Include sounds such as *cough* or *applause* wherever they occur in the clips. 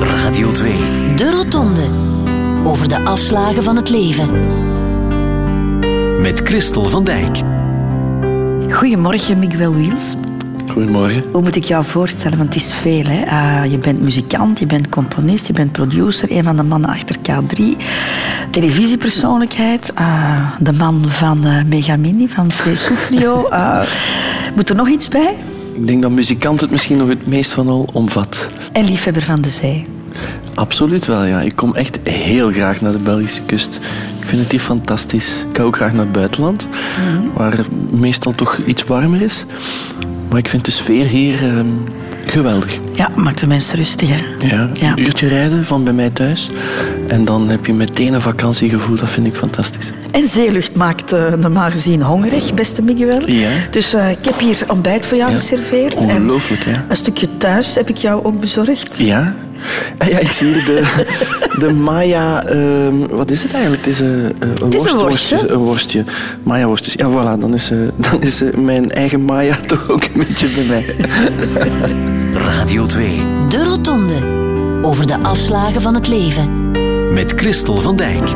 Radio 2. De Rotonde. Over de afslagen van het leven. Met Christel van Dijk. Goedemorgen, Miguel Wiels. Goedemorgen. Hoe moet ik jou voorstellen? Want het is veel. Hè? Uh, je bent muzikant, je bent componist, je bent producer. Een van de mannen achter K3. Televisiepersoonlijkheid. Uh, de man van uh, Megamini, van Fresufrio. moet er nog iets bij? Ik denk dat muzikant het misschien nog het meest van al omvat. En liefhebber van de zee? Absoluut wel, ja. Ik kom echt heel graag naar de Belgische kust. Ik vind het hier fantastisch. Ik ga ook graag naar het buitenland, mm -hmm. waar het meestal toch iets warmer is. Maar ik vind de sfeer hier uh, geweldig. Ja, maakt de mensen rustig, hè? Ja, ja, een uurtje rijden van bij mij thuis. En dan heb je meteen een vakantiegevoel. Dat vind ik fantastisch. En zeelucht maakt uh, normaal gezien hongerig, beste Miguel. Ja. Dus uh, ik heb hier ontbijt voor jou ja. geserveerd. Ongelooflijk, en ja. Een stukje thuis heb ik jou ook bezorgd. Ja? Ja, ik zie hier de, de Maya... Uh, wat is het eigenlijk? Het is, uh, een, het is worst, een worstje. Een worstje. Maya worstjes. Ja, voilà. Dan is, uh, dan is mijn eigen Maya *laughs* toch ook een beetje bij mij. Radio 2. De Rotonde. Over de afslagen van het leven. Met Christel van Dijk.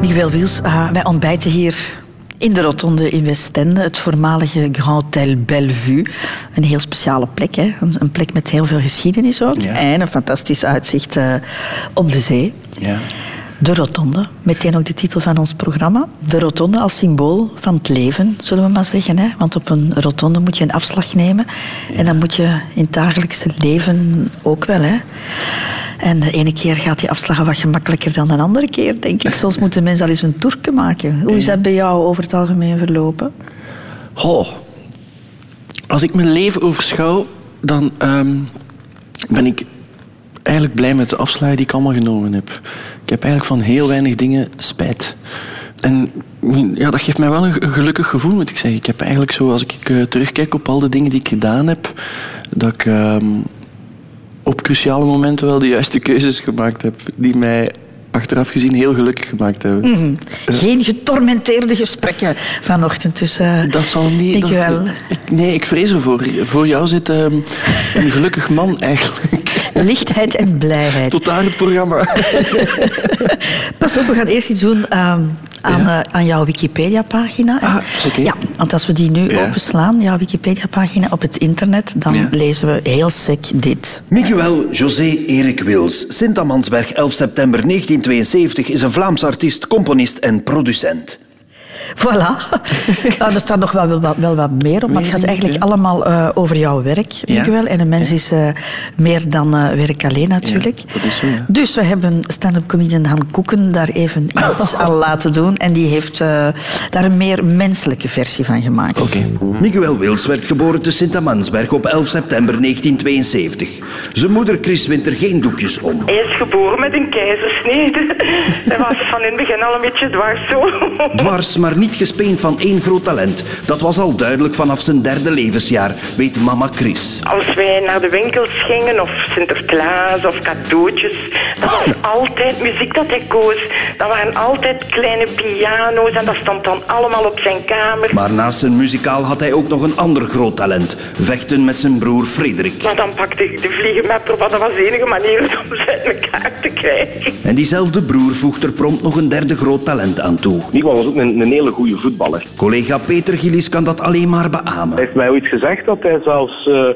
Miguel Wiels, uh, wij ontbijten hier in de Rotonde in Westende, het voormalige Grand Hotel Bellevue. Een heel speciale plek, hè? een plek met heel veel geschiedenis ook. Ja. En een fantastisch uitzicht uh, op de zee. Ja. De Rotonde, meteen ook de titel van ons programma. De Rotonde als symbool van het leven, zullen we maar zeggen. Hè? Want op een rotonde moet je een afslag nemen. Ja. En dan moet je in het dagelijkse leven ook wel. Hè? En de ene keer gaat die afslag wat gemakkelijker dan de andere keer, denk ik. Soms moeten mensen al eens een toerke maken. Hoe is dat bij jou over het algemeen verlopen? Als ik mijn leven overschouw, dan um, ben ik eigenlijk blij met de afslagen die ik allemaal genomen heb. Ik heb eigenlijk van heel weinig dingen spijt. En ja, dat geeft mij wel een gelukkig gevoel, moet ik zeggen. Ik heb eigenlijk zo, als ik uh, terugkijk op al de dingen die ik gedaan heb, dat ik uh, op cruciale momenten wel de juiste keuzes gemaakt heb, die mij achteraf gezien heel gelukkig gemaakt hebben. Mm -hmm. Geen getormenteerde gesprekken vanochtend, dus uh, dat zal niet. Ik dat, wel. Ik, nee, ik vrees ervoor. Voor jou zit uh, een gelukkig man *laughs* eigenlijk. Lichtheid en blijheid. Tot daar het programma. *laughs* Pas op, we gaan eerst iets doen um, aan, ja? uh, aan jouw Wikipedia-pagina. Ah, okay. Ja, want als we die nu ja. openslaan, jouw Wikipedia-pagina op het internet, dan ja. lezen we heel sec dit. Miguel José Erik Wils, Sint-Amansberg, 11 september 1972, is een Vlaams artiest, componist en producent. *laughs* Voilà. *laughs* nou, er staat nog wel, wel, wel wat meer op, maar het gaat eigenlijk allemaal uh, over jouw werk, Miguel. Ja? En een mens is uh, meer dan uh, werk alleen natuurlijk. Ja, dat is zo, ja. Dus we hebben stand-up comedian Han Koeken daar even iets aan laten doen. En die heeft daar een meer menselijke versie van gemaakt. Oké. Okay. Miguel Wils werd geboren te Sint-Amansberg op 11 september 1972. Zijn moeder Chris wint er geen doekjes om. Hij is geboren met een keizersnede. Hij was van in het begin al een beetje dwars zo. Dwars, maar niet gespeend van één groot talent. Dat was al duidelijk vanaf zijn derde levensjaar, weet mama Chris. Als wij naar de winkels gingen, of Sinterklaas, of cadeautjes, dat was altijd muziek dat hij koos. Dat waren altijd kleine piano's en dat stond dan allemaal op zijn kamer. Maar naast zijn muzikaal had hij ook nog een ander groot talent. Vechten met zijn broer Frederik. Maar dan pakte ik de vliegenmapper, want dat was de enige manier om ze uit elkaar te krijgen. En diezelfde broer voegt er prompt nog een derde groot talent aan toe. Nico was ook een, een hele goede voetballer. Collega Peter Gillis kan dat alleen maar beamen. Hij heeft mij ooit gezegd dat hij zelfs uh,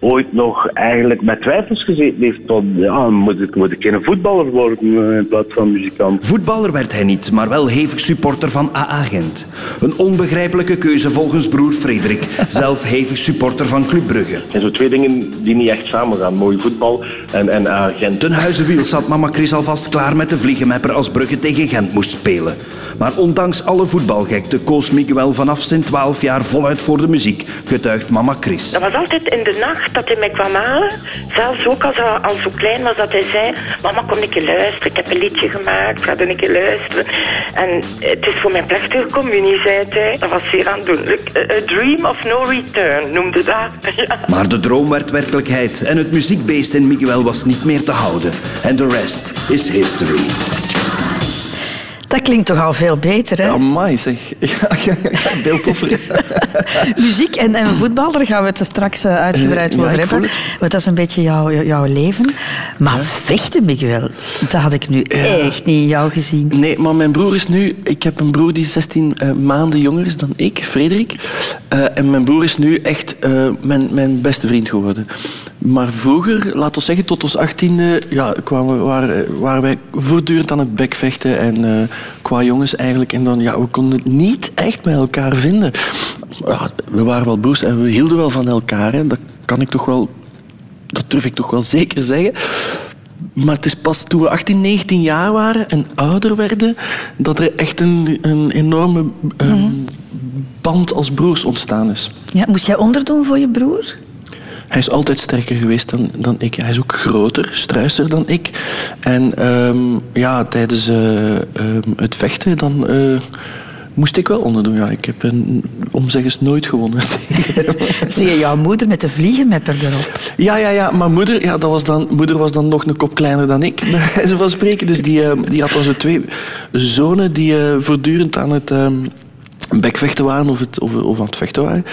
ooit nog eigenlijk met twijfels gezeten heeft van ja, moet ik, moet ik geen voetballer worden uh, in plaats van muzikant. Voetballer werd hij niet, maar wel hevig supporter van AA Gent. Een onbegrijpelijke keuze volgens broer Frederik, *laughs* zelf hevig supporter van Club Brugge. En zo twee dingen die niet echt samen gaan, mooi voetbal en, en AA Gent. Ten huize Wiel zat mama Chris alvast klaar met de vliegenmapper als Brugge tegen Gent moest spelen. Maar ondanks alle voetbalgekte koos Miguel vanaf zijn 12 jaar voluit voor de muziek, getuigt mama Chris. Dat was altijd in de nacht dat hij mij kwam halen. Zelfs ook als hij al zo klein was dat hij zei... Mama, kom een keer luisteren. Ik heb een liedje gemaakt. Ga er een keer luisteren. En het is voor mijn plechtige communie, zei hij. Dat was zeer aandoenlijk. A dream of no return noemde dat. *laughs* Ja. Maar de droom werd werkelijkheid. En het muziekbeest in Miguel was niet meer te houden. En de rest is history. Dat klinkt toch al veel beter, hè? Amai zeg. *laughs* Ja, ja, ja, veel toffer. *laughs* Muziek en, en voetbal, daar gaan we het straks eh, uitgebreid Eh, ja, over hebben. Want dat is een beetje jouw, jouw leven. Maar vechten, Miguel, dat had ik nu echt niet in jou gezien. Nee, maar mijn broer is nu... Ik heb een broer die 16 eh, maanden jonger is dan ik, Frederik. En mijn broer is nu echt mijn, mijn beste vriend geworden. Maar vroeger, laten we zeggen tot ons achttiende, ja, kwamen, we- waren, waren wij voortdurend aan het bekvechten. En qua jongens eigenlijk. En dan, ja, we konden het niet echt met elkaar vinden. Ja, we waren wel broers en we hielden wel van elkaar. Hè. Dat kan ik toch wel... Dat durf ik toch wel zeker zeggen. Maar het is pas toen we 18, 19 jaar waren en ouder werden, dat er echt een, een enorme ehm, band als broers ontstaan is. Ja, moest jij onderdoen voor je broer? Hij is altijd sterker geweest dan, dan ik. Hij is ook groter, struiser dan ik. En ehm, ja, tijdens eh, ehm, het vechten dan, eh, moest ik wel onderdoen. Ja, ik heb een, om nooit gewonnen. *laughs* *laughs* Zie je jouw moeder met de vliegenmepper erop? Ja, ja, ja. Maar moeder, ja, dat was dan, moeder was dan nog een kop kleiner dan ik, *laughs* wijze van spreken. Dus die, eh, die had dan zo twee zonen die eh, voortdurend aan het ehm, bekvechten waren of, het, of, of aan het vechten waren.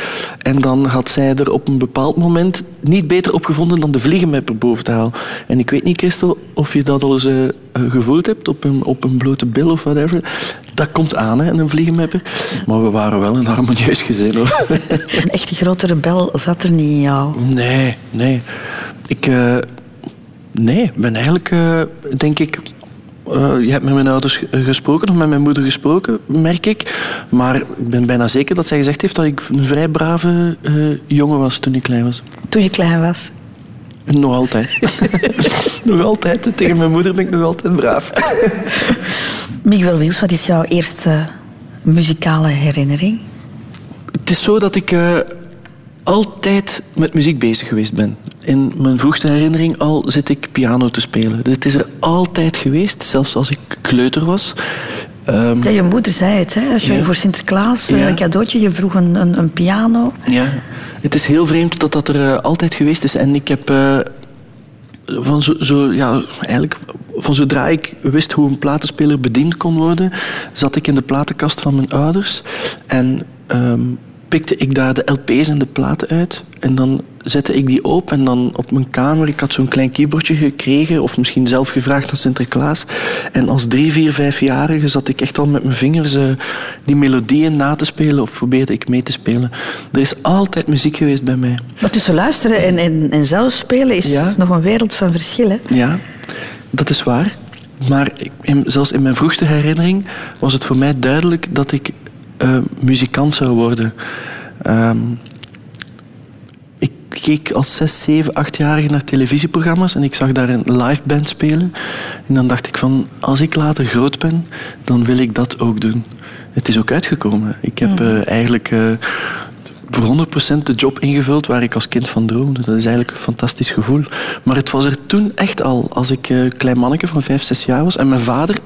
En dan had zij er op een bepaald moment niet beter op gevonden dan de vliegenmepper boven te halen. En ik weet niet, Christel, of je dat al eens eh, gevoeld hebt op een, op een blote bil of whatever. Dat komt aan, hè, een vliegenmepper. Maar we waren wel een harmonieus gezin, hoor. Een echte grote rebel zat er niet in jou. Nee, nee. Ik eh, nee, ben eigenlijk, eh, denk ik... eh, je hebt met mijn ouders ge- gesproken of met mijn moeder gesproken, merk ik. Maar ik ben bijna zeker dat zij gezegd heeft dat ik een vrij brave eh, jongen was toen ik klein was. Toen je klein was. Nog altijd. *laughs* nog altijd. Tegen mijn moeder ben ik nog altijd braaf. Miguel Wils, wat is jouw eerste muzikale herinnering? Het is zo dat ik eh, altijd met muziek bezig geweest ben. In mijn vroegste herinnering al zit ik piano te spelen. Het is er altijd geweest, zelfs als ik kleuter was. Ehm, Ja, je moeder zei het, hè? als je Ja. voor Sinterklaas eh, Ja. een cadeautje, je vroeg een, een, een piano. ja, het is heel vreemd dat dat er eh, altijd geweest is. En ik heb eh, van zo, zo, ja, eigenlijk van zodra ik wist hoe een platenspeler bediend kon worden, zat ik in de platenkast van mijn ouders en ehm, pikte ik daar de LP's en de platen uit. En dan zette ik die open en dan op mijn kamer, ik had zo'n klein keyboardje gekregen of misschien zelf gevraagd aan Sinterklaas. En als drie, vier, vijfjarige zat ik echt al met mijn vingers eh, die melodieën na te spelen of probeerde ik mee te spelen. Er is altijd muziek geweest bij mij. Maar tussen luisteren en, en, en zelf spelen is Ja. nog een wereld van verschil. Hè? Ja, dat is waar. Maar ik- in- zelfs in mijn vroegste herinnering was het voor mij duidelijk dat ik eh, muzikant zou worden. Ehm, ik keek als zes, zeven, achtjarige naar televisieprogramma's en ik zag daar een live band spelen. En dan dacht ik van, als ik later groot ben, dan wil ik dat ook doen. Het is ook uitgekomen. Ik heb eh, eigenlijk eh, voor 100% de job ingevuld waar ik als kind van droomde. Dat is eigenlijk een fantastisch gevoel. Maar het was er toen echt al, als ik eh, klein manneke van 5, 6 jaar was. En mijn vader,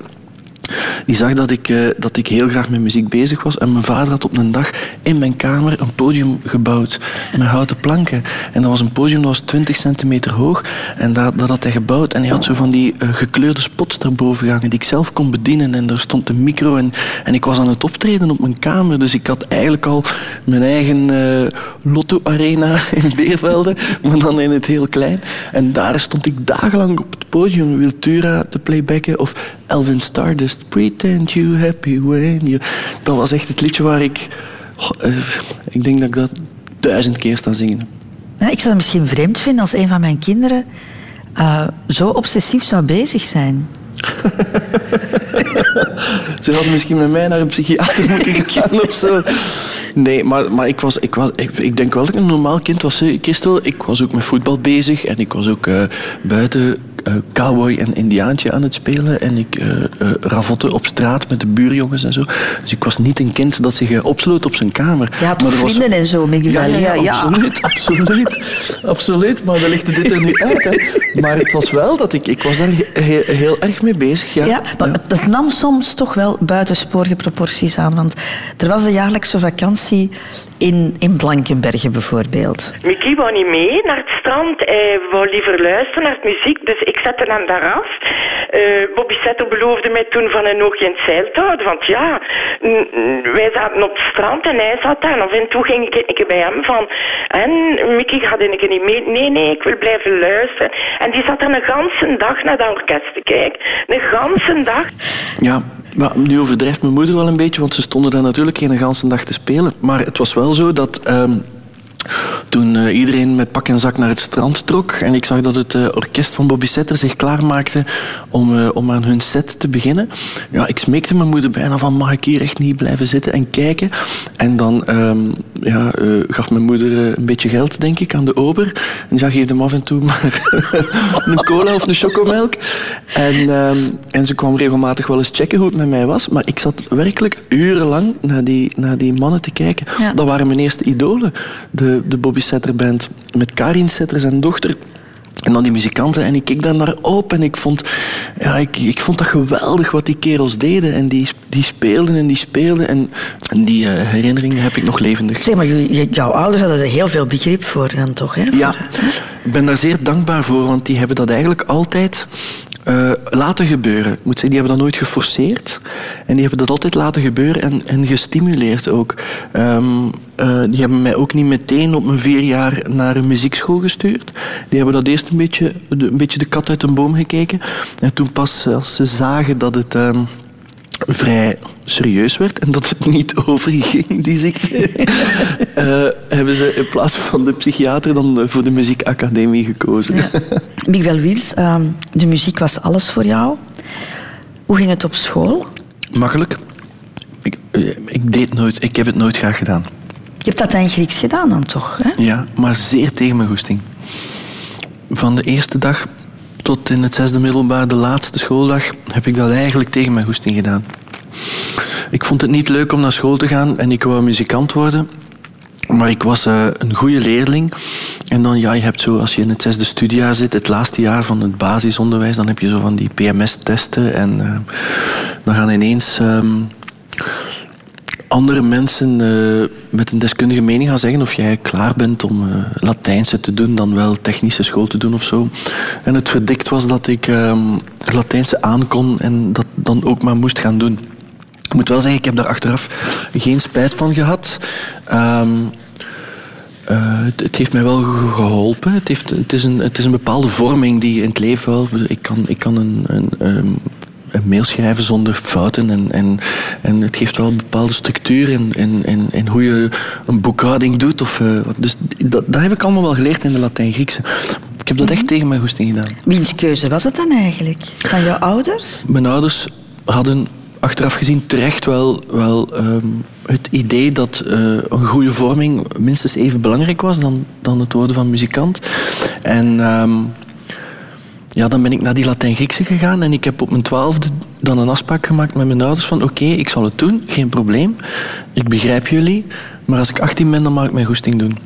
die zag dat ik, eh, dat ik heel graag met muziek bezig was. En mijn vader had op een dag in mijn kamer een podium gebouwd met houten planken. En dat was een podium dat was 20 centimeter hoog. En dat, dat had hij gebouwd. En hij had zo van die eh, gekleurde spots daarboven gehangen die ik zelf kon bedienen. En daar stond een micro. En, en ik was aan het optreden op mijn kamer. Dus ik had eigenlijk al mijn eigen eh, lotto-arena *laughs* in Beervelde. Maar dan in het heel klein. En daar stond ik dagenlang op het podium Wiltura te playbacken. Of Elvin Stardust. Pretend you happy when you... Dat was echt het liedje waar ik... eh, ik denk dat ik dat duizend keer sta zingen. Ja, ik zou het misschien vreemd vinden als een van mijn kinderen eh, zo obsessief zou bezig zijn. *laughs* Ze hadden misschien met mij naar een psychiater *laughs* moeten gaan of zo. Nee, maar, maar ik, was, ik, was, ik, ik denk wel dat ik een normaal kind was. Christel, ik was ook met voetbal bezig en ik was ook eh, buiten eh, cowboy en indiaantje aan het spelen. En ik eh eh, ravotte op straat met de buurjongens en zo. Dus ik was niet een kind dat zich opsloot op zijn kamer. Ja, toch Maar er was- vrienden en zo, Miguel. ja, ja, ja, absoluut, *laughs* absoluut, absoluut. Maar dan ligt dit er nu uit. Hè. Maar het was wel dat ik, ik was daar he- he- heel erg mee bezig. Ja, Ja, maar het- het nam soms toch wel buitensporige proporties aan. Want er was de jaarlijkse vakantie in, in Blankenbergen bijvoorbeeld. Mickey wou niet mee naar het strand. Hij wou liever luisteren naar het muziek. Dus ik zette hem daar af. Eh, Bobby Setter beloofde mij toen van een oogje in het zeil te houden. Want ja, wij zaten op het strand en hij zat daar. En af en toe ging ik een keer bij hem van... En Mickey gaat een keer niet mee. Nee, nee, ik wil blijven luisteren. En die zat dan een ganse dag naar dat orkest te kijken. Een ganse *laughs* dag. Ja, maar nu overdrijft mijn moeder wel een beetje, want ze stonden daar natuurlijk geen ganse dag te spelen. Maar het was wel zo dat ehm, toen eh, iedereen met pak en zak naar het strand trok en ik zag dat het eh, orkest van Bobby Setter zich klaarmaakte om, eh, om aan hun set te beginnen, ja, ik smeekte mijn moeder bijna van mag ik hier echt niet blijven zitten en kijken. En dan ehm, ja, gaf mijn moeder een beetje geld, denk ik, aan de ober. En ja, geef hem af en toe maar *laughs* een cola of een chocomelk. En, ehm, en ze kwam regelmatig wel eens checken hoe het met mij was. Maar ik zat werkelijk urenlang naar die, naar die mannen te kijken. Ja. Dat waren mijn eerste idolen. De, de Bobby Setter Band. Met Karin Setter, zijn dochter. En dan die muzikanten. En ik keek daar naar op. En ik vond, ja, ik, ik vond dat geweldig wat die kerels deden. En die, die speelden en die speelden. En, en die eh, herinneringen heb ik nog levendig. Zeg maar, jouw ouders hadden er heel veel begrip voor dan toch? Hè? Ja, ik ben daar zeer dankbaar voor, want die hebben dat eigenlijk altijd eh, laten gebeuren. Moet zeggen, die hebben dat nooit geforceerd. En die hebben dat altijd laten gebeuren en, en gestimuleerd ook. Ehm, eh, die hebben mij ook niet meteen op mijn vier jaar naar een muziekschool gestuurd. Die hebben dat eerst een beetje de, een beetje de kat uit een boom gekeken. En toen pas, als ze zagen dat het... ehm, vrij serieus werd en dat het niet *laughs* overging, die ziekte, *laughs* eh, hebben ze in plaats van de psychiater dan voor de muziekacademie gekozen. Ja. *laughs* Miguel Wiels, ehm, de muziek was alles voor jou. Hoe ging het op school? Makkelijk. Ik, eh, ik deed nooit, ik heb het nooit graag gedaan. Je hebt dat in Grieks gedaan dan toch? Hè? Ja, maar zeer tegen mijn goesting. Van de eerste dag tot in het zesde middelbaar, de laatste schooldag, heb ik dat eigenlijk tegen mijn goesting gedaan. Ik vond het niet leuk om naar school te gaan en ik wou muzikant worden. Maar ik was eh, een goede leerling. En dan, ja, je hebt zo, als je in het zesde studiejaar zit, het laatste jaar van het basisonderwijs, dan heb je zo van die PMS-testen. En eh, dan gaan ineens ehm, andere mensen eh, met een deskundige mening gaan zeggen of jij klaar bent om eh, Latijnse te doen dan wel technische school te doen of zo. En het verdikt was dat ik ehm, Latijnse aankon en dat dan ook maar moest gaan doen. Ik moet wel zeggen, ik heb daar achteraf geen spijt van gehad. Ehm, eh, het, het heeft mij wel ge- geholpen. Het, heeft, het, is een, het is een bepaalde vorming die in het leven wel... Ik kan, ik kan een, een, ehm, een mail schrijven zonder fouten. En, en, en het geeft wel een bepaalde structuur in, in, in, in hoe je een boekhouding doet. Of, eh, dus dat, dat heb ik allemaal wel geleerd in de Latijn-Griekse. Ik heb dat echt tegen mijn goesting gedaan. Wiens keuze was het dan eigenlijk? Van jouw ouders? Mijn ouders hadden achteraf gezien terecht wel, wel ehm, het idee dat eh, een goede vorming minstens even belangrijk was dan, dan het worden van muzikant. En ehm, ja, dan ben ik naar die Latijn-Griekse gegaan en ik heb op mijn twaalfde dan een afspraak gemaakt met mijn ouders van oké, ik zal het doen, geen probleem. Ik begrijp jullie, maar als ik 18 ben, dan mag ik mijn goesting doen.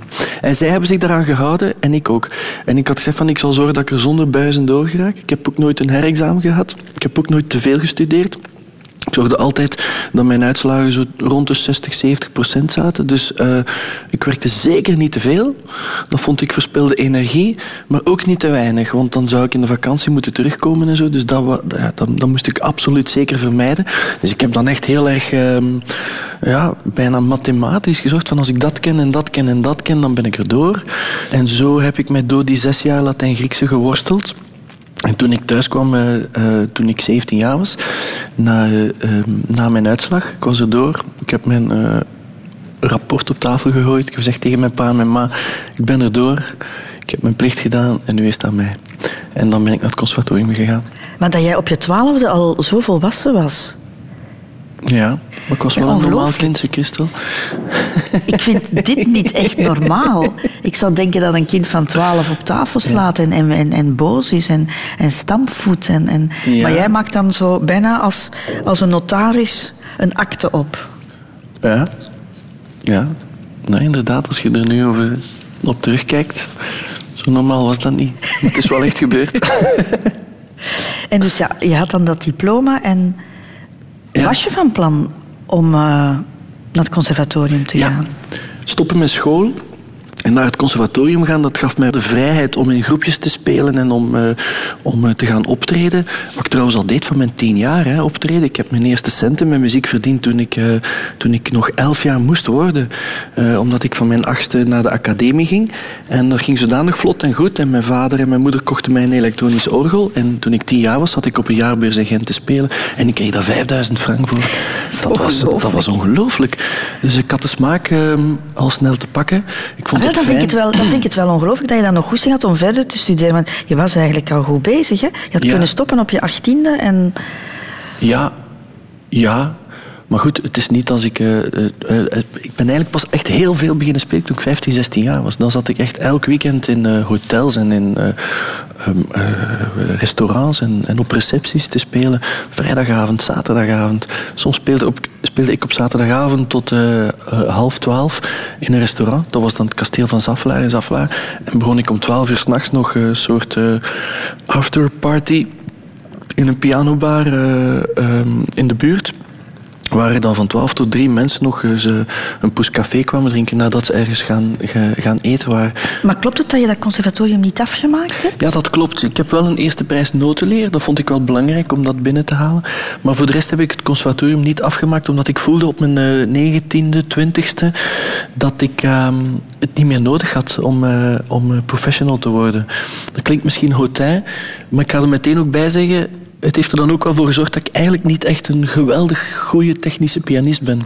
En zij hebben zich daaraan gehouden en ik ook. En ik had gezegd van ik zal zorgen dat ik er zonder buizen door geraak. Ik heb ook nooit een herexamen gehad. Ik heb ook nooit te veel gestudeerd. Ik zorgde altijd dat mijn uitslagen zo rond de 60, 70 procent zaten. Dus eh, ik werkte zeker niet te veel. Dat vond ik verspilde energie, maar ook niet te weinig. Want dan zou ik in de vakantie moeten terugkomen en zo. Dus dat, ja, dat, dat moest ik absoluut zeker vermijden. Dus ik heb dan echt heel erg, ehm, ja, bijna mathematisch gezorgd van als ik dat ken en dat ken en dat ken, dan ben ik er door. En zo heb ik mij door die zes jaar Latijn-Griekse geworsteld. En toen ik thuis kwam, eh, eh, toen ik 17 jaar was, na, eh, eh, na mijn uitslag, ik was er door. Ik heb mijn rapport op tafel gegooid. Ik heb gezegd tegen mijn pa en mijn ma, ik ben er door. Ik heb mijn plicht gedaan en nu is het aan mij. En dan ben ik naar het conservatorium gegaan. Maar dat jij op je twaalfde al zo volwassen was. Ja, maar ik was wel een normaal kindje, Christel. Ik vind dit niet echt normaal. Ik zou denken dat een kind van 12 op tafel slaat en, en, en, en boos is en, en stampvoet. En, en, Ja. Maar jij maakt dan zo bijna als, als een notaris een akte op. Ja. Ja. Nou, inderdaad, als je er nu over op terugkijkt, zo normaal was dat niet. Het is wel echt gebeurd. *laughs* En dus ja, je had dan dat diploma en Ja. was je van plan om eh, naar het conservatorium te Ja. gaan? Stoppen met school En naar het conservatorium gaan, dat gaf mij de vrijheid om in groepjes te spelen en om, eh, om eh, te gaan optreden. Wat ik trouwens al deed van mijn tien jaar, hè, optreden. Ik heb mijn eerste centen met muziek verdiend toen ik, eh, toen ik nog elf jaar moest worden. Omdat ik van mijn achtste naar de academie ging. En dat ging zodanig vlot en goed. En mijn vader en mijn moeder kochten mij een elektronisch orgel. En toen ik tien jaar was, zat ik op een jaarbeurs in Gent te spelen. En ik kreeg daar 5000 frank voor. Dat was, dat was ongelooflijk. Dus ik had de smaak eh, al snel te pakken. Ik vond Ah, dan, vind ik het wel, dan vind ik het wel ongelooflijk dat je dan nog goed had om verder te studeren. Want je was eigenlijk al goed bezig. Hè? Je had Ja. kunnen stoppen op je achttiende. En Ja, ja. Maar goed, het is niet als ik... eh, eh, eh, ik ben eigenlijk pas echt heel veel beginnen spelen toen ik 15, 16 jaar was. Dan zat ik echt elk weekend in hotels en in eh, ehm, eh, restaurants en, en op recepties te spelen. Vrijdagavond, zaterdagavond. Soms speelde, op, speelde ik op zaterdagavond tot half twaalf in een restaurant. Dat was dan het kasteel van Zaffelaar in Zaffelaar. En begon ik om twaalf uur s'nachts nog een soort afterparty in een pianobar ehm, in de buurt. Waar er dan van 12 tot 3 mensen nog eens eh, een poes café kwamen drinken nadat ze ergens gaan, ga- gaan eten waren. Maar klopt het dat je dat conservatorium niet afgemaakt hebt? Ja, dat klopt. Ik heb wel een eerste prijs notenleer. Dat vond ik wel belangrijk om dat binnen te halen. Maar voor de rest heb ik het conservatorium niet afgemaakt, omdat ik voelde op mijn eh, negentiende, twintigste dat ik ehm, het niet meer nodig had om, eh, om professional te worden. Dat klinkt misschien hautain, maar ik ga er meteen ook bij zeggen, het heeft er dan ook wel voor gezorgd dat ik eigenlijk niet echt een geweldig goede technische pianist ben.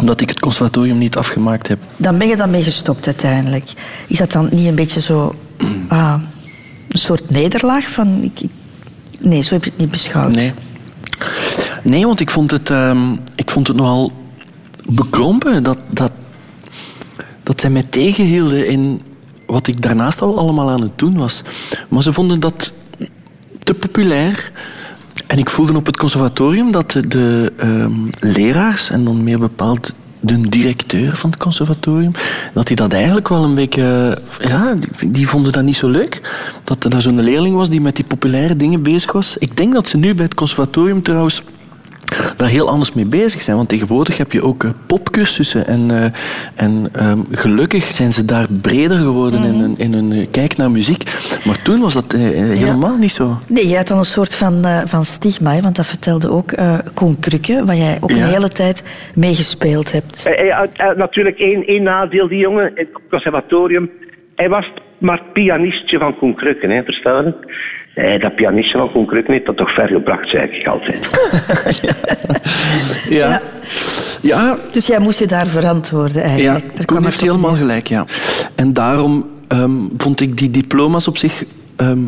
Omdat ik het conservatorium niet afgemaakt heb. Dan ben je dan mee gestopt uiteindelijk. Is dat dan niet een beetje zo... *clears throat* ah, een soort nederlaag van... Ik, ik- nee, zo heb je het niet beschouwd. Nee. Nee, want ik vond het, ehm, ik vond het nogal bekrompen dat, dat, dat zij mij tegenhielden in wat ik daarnaast al allemaal aan het doen was. Maar ze vonden dat te populair. En ik voelde op het conservatorium dat de, ehm, leraars, en dan meer bepaald de directeur van het conservatorium, dat die dat eigenlijk wel een beetje... Ja, die, die vonden dat niet zo leuk. Dat er zo'n leerling was die met die populaire dingen bezig was. Ik denk dat ze nu bij het conservatorium trouwens daar heel anders mee bezig zijn. Want tegenwoordig heb je ook eh, popcursussen. En, eh, en ehm, gelukkig zijn ze daar breder geworden in, hun, in hun eh, kijk naar muziek. Maar toen was dat helemaal niet zo. Nee, je had dan een soort van, eh, van stigma, hè, want dat vertelde ook eh Koen Krukke, waar jij ook Ja. een hele tijd meegespeeld hebt. Natuurlijk één, één nadeel, die jongen, het conservatorium. Hij was maar pianistje van Koen Krukken, hè, verstaan je? Eh, dat van Koen Krukken heeft dat toch ver gebracht, zei ik altijd. Ja. Ja, Dus jij moest je daar verantwoorden ja. eigenlijk. Daar Koen kwam heeft helemaal neer. gelijk, ja. En daarom ehm, vond ik die diploma's op zich ehm,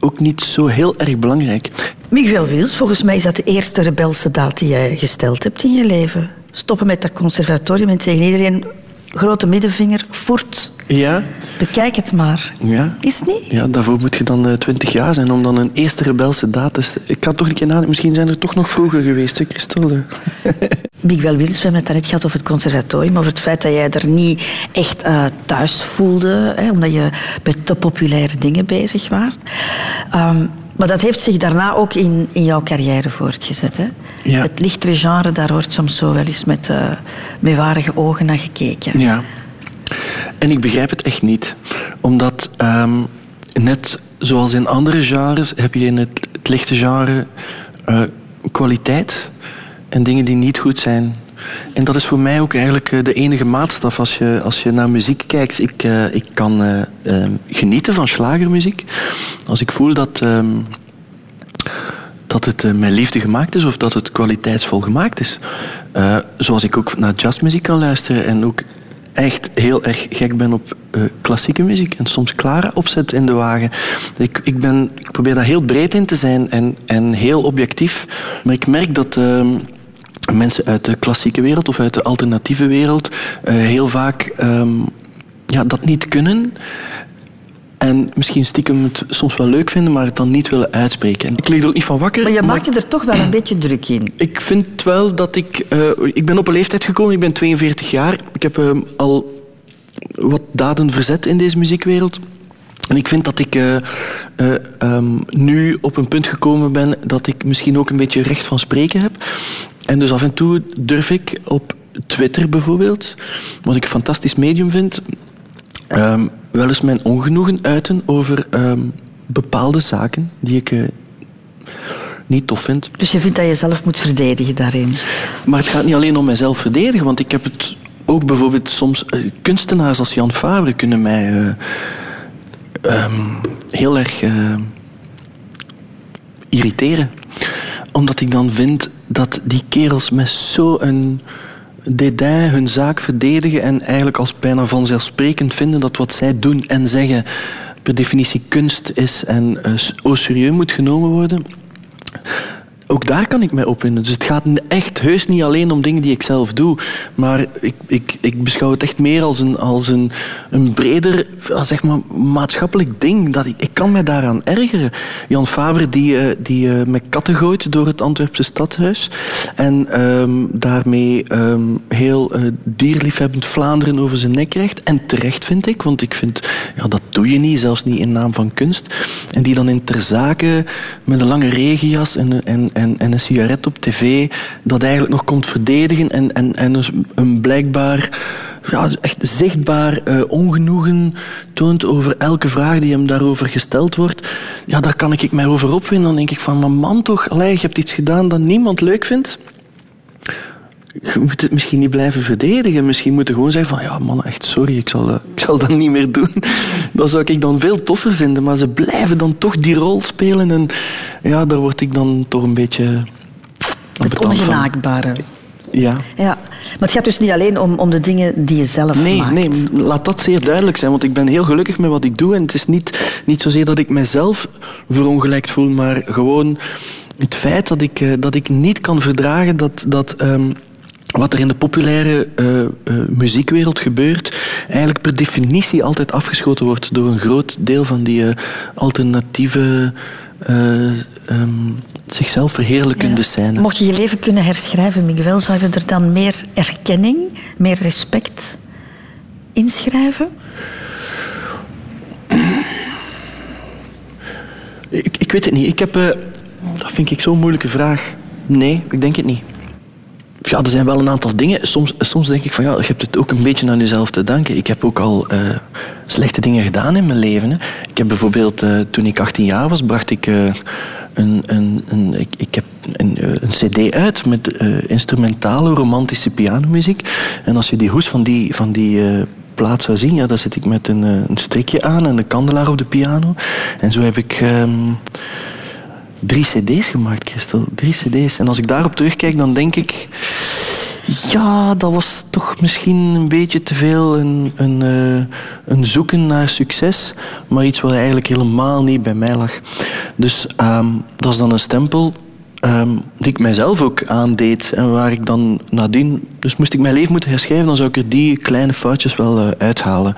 ook niet zo heel erg belangrijk. Miguel Wils, volgens mij is dat de eerste rebelse daad die jij gesteld hebt in je leven. Stoppen met dat conservatorium en tegen iedereen grote middenvinger, voort. Ja, Bekijk het maar. ja. Is het niet? Ja, daarvoor moet je dan twintig jaar zijn om dan een eerste rebelse daad te... Ik kan toch een keer nadenken, misschien zijn er toch nog vroeger geweest, hè, Christel? *laughs* Miguel Wils, we hebben het net gehad over het conservatorium, over het feit dat jij er niet echt eh, thuis voelde, hè, omdat je met te populaire dingen bezig was. Maar dat heeft zich daarna ook in, in jouw carrière voortgezet. Hè? Ja. Het lichtere genre, daar wordt soms zo wel eens met, eh met warige ogen naar gekeken. Ja. En ik begrijp het echt niet. Omdat, ehm, net zoals in andere genres, heb je in het, het lichte genre eh, kwaliteit en dingen die niet goed zijn. En dat is voor mij ook eigenlijk eh, de enige maatstaf als je, als je naar muziek kijkt. Ik, eh, ik kan eh, ehm, genieten van slagermuziek. Als ik voel dat, ehm, dat het met liefde gemaakt is of dat het kwaliteitsvol gemaakt is. Zoals ik ook naar jazzmuziek kan luisteren en ook echt heel erg gek ben op klassieke muziek en soms klare opzet in de wagen. Ik, ik, ben, ik probeer daar heel breed in te zijn en, en heel objectief. Maar ik merk dat ehm, mensen uit de klassieke wereld of uit de alternatieve wereld eh, heel vaak ehm, ja, dat niet kunnen. En misschien stiekem het soms wel leuk vinden, maar het dan niet willen uitspreken. En ik lig er ook niet van wakker. Maar je maakt je er toch wel een *clears throat* beetje druk in. ik vind wel dat ik... eh, ik ben op een leeftijd gekomen, ik ben 42 jaar. Ik heb eh, al wat daden verzet in deze muziekwereld. En ik vind dat ik eh, ehm, nu op een punt gekomen ben dat ik misschien ook een beetje recht van spreken heb. En dus af en toe durf ik op Twitter bijvoorbeeld, wat ik een fantastisch medium vind, ehm, wel eens mijn ongenoegen uiten over ehm, bepaalde zaken die ik eh, niet tof vind. Dus je vindt dat je zelf moet verdedigen daarin. Maar het gaat niet alleen om mijzelf verdedigen, want ik heb het ook bijvoorbeeld soms... eh, kunstenaars als Jan Fabre kunnen mij eh, ehm, heel erg irriteren. Omdat ik dan vind dat die kerels met zo'n dédain hun zaak verdedigen en eigenlijk als bijna vanzelfsprekend vinden dat wat zij doen en zeggen per definitie kunst is en eh, au serieus moet genomen worden. Ook daar kan ik mij opwinden. Dus het gaat echt heus niet alleen om dingen die ik zelf doe. Maar ik, ik, ik beschouw het echt meer als een, als een, een breder ja, zeg maar, maatschappelijk ding. Dat ik, ik kan mij daaraan ergeren. Jan Faber die, eh, die eh, met katten gooit door het Antwerpse stadhuis. En ehm, daarmee ehm, heel eh, dierliefhebbend Vlaanderen over zijn nek krijgt. En terecht vind ik, want ik vind ja, dat doe je niet, zelfs niet in naam van kunst. En die dan in ter zake met een lange regenjas en, en, en, en een sigaret op tv dat eigenlijk nog komt verdedigen en, en, en een, een blijkbaar ja, echt zichtbaar eh, ongenoegen toont over elke vraag die hem daarover gesteld wordt. Ja, daar kan ik mij over opwinden. Dan denk ik van, man toch, allee, je hebt iets gedaan dat niemand leuk vindt je moet het misschien niet blijven verdedigen. Misschien moet je gewoon zeggen van ja man, echt sorry, ik zal, dat- ik zal dat niet meer doen. *laughs* Dat zou ik dan veel toffer vinden. Maar ze blijven dan toch die rol spelen. En ja, daar word ik dan toch een beetje... Het ongenaakbare. Ja. Ja. Maar het gaat dus niet alleen om, om de dingen die je zelf Nee, maakt. nee, laat dat zeer duidelijk zijn. Want ik ben heel gelukkig met wat ik doe. En het is niet, niet zozeer dat ik mezelf verongelijkt voel, maar gewoon het feit dat ik, eh, dat ik niet kan verdragen dat, dat ehm, wat er in de populaire eh, eh, muziekwereld gebeurt, eigenlijk per definitie altijd afgeschoten wordt door een groot deel van die eh, alternatieve, eh, ehm, zichzelf verheerlijkende Ja. scène. Mocht je je leven kunnen herschrijven, Miguel, zou je er dan meer erkenning, meer respect inschrijven? Ik, ik weet het niet. Ik heb, dat vind ik zo'n moeilijke vraag. Nee, ik denk het niet. Ja, er zijn wel een aantal dingen. Soms, soms denk ik van ja, je hebt het ook een beetje aan jezelf te danken. Ik heb ook al eh, slechte dingen gedaan in mijn leven. Hè. Ik heb bijvoorbeeld, eh, toen ik 18 jaar was, bracht ik eh, een, een, een, ik, ik heb een, een cd uit met instrumentale romantische pianomuziek. En als je die hoes van die, van die plaat zou zien, ja, dan zit ik met een, een strikje aan en een kandelaar op de piano. En zo heb ik... ehm, drie cd's gemaakt, Christel. Drie cd's. En als ik daarop terugkijk, dan denk ik... Ja, dat was toch misschien een beetje te veel een, een, eh, een zoeken naar succes, maar iets wat eigenlijk helemaal niet bij mij lag. Dus ehm, dat is dan een stempel ehm, die ik mijzelf ook aandeed en waar ik dan nadien... Dus moest ik mijn leven moeten herschrijven, dan zou ik er die kleine foutjes wel eh, uithalen.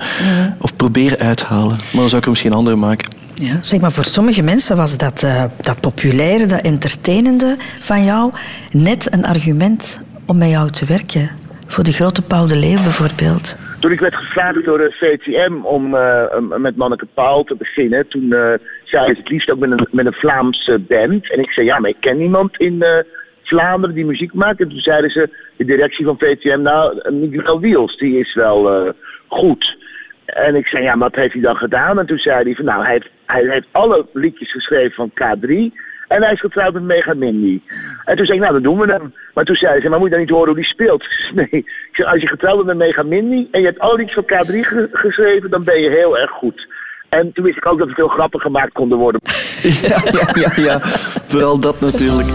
Of proberen uithalen. Maar dan zou ik er misschien andere maken. Ja. Zeg maar, voor sommige mensen was dat, eh, dat populaire, dat entertainende van jou net een argument om met jou te werken. Voor de grote Paul de Leeuw bijvoorbeeld. Toen ik werd gevraagd door de VTM om eh, um, met Manneke Paul te beginnen, toen eh, zei ze het liefst ook met een, met een Vlaamse band. En ik zei, ja, maar ik ken niemand in eh, Vlaanderen die muziek maakt. En toen zeiden ze, de directie van VTM, nou, Miguel Wiels, die is wel eh, goed. En ik zei, ja, maar wat heeft hij dan gedaan? En toen zei hij van, nou, hij heeft, hij heeft alle liedjes geschreven van K3. En hij is getrouwd met Mega Mindy. En toen zei ik, nou, dan doen we hem. Maar toen zei ze, maar moet je dan niet horen hoe die speelt? *laughs* Nee. Ik zeg, als je getrouwd bent met Mega Mindy en je hebt alle liedjes van K3 ge- geschreven, dan ben je heel erg goed. En toen wist ik ook dat het heel grappig gemaakt konden worden. *laughs* Ja, ja, ja, ja. Vooral dat natuurlijk.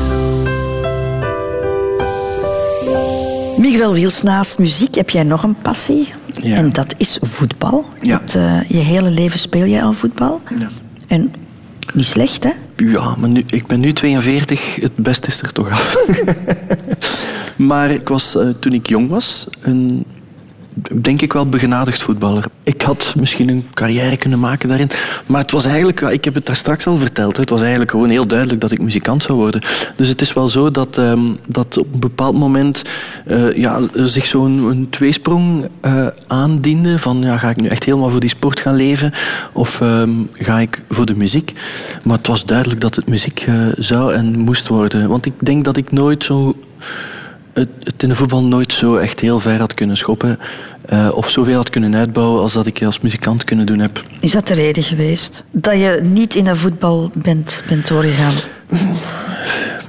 Miguel Wiels, naast muziek heb jij nog een passie. Ja. En dat is voetbal. Je, Ja. eh, je hele leven speel jij al voetbal. Ja. En niet slecht, hè? Ja, maar nu, ik ben nu 42, het beste is er toch af. *laughs* maar ik was, eh, toen ik jong was, een, denk ik wel begenadigd voetballer. Ik had misschien een carrière kunnen maken daarin. Maar het was eigenlijk, ik heb het daar straks al verteld, het was eigenlijk gewoon heel duidelijk dat ik muzikant zou worden. Dus het is wel zo dat, ehm, dat op een bepaald moment eh, ja, zich zo'n tweesprong eh, aandiende. Van ja, ga ik nu echt helemaal voor die sport gaan leven? Of ehm, ga ik voor de muziek? Maar het was duidelijk dat het muziek eh, zou en moest worden. Want ik denk dat ik nooit zo het, het in de voetbal nooit zo echt heel ver had kunnen schoppen. eh, of zoveel had kunnen uitbouwen als dat ik als muzikant kunnen doen heb. Is dat de reden geweest? Dat je niet in de voetbal bent, bent doorgegaan?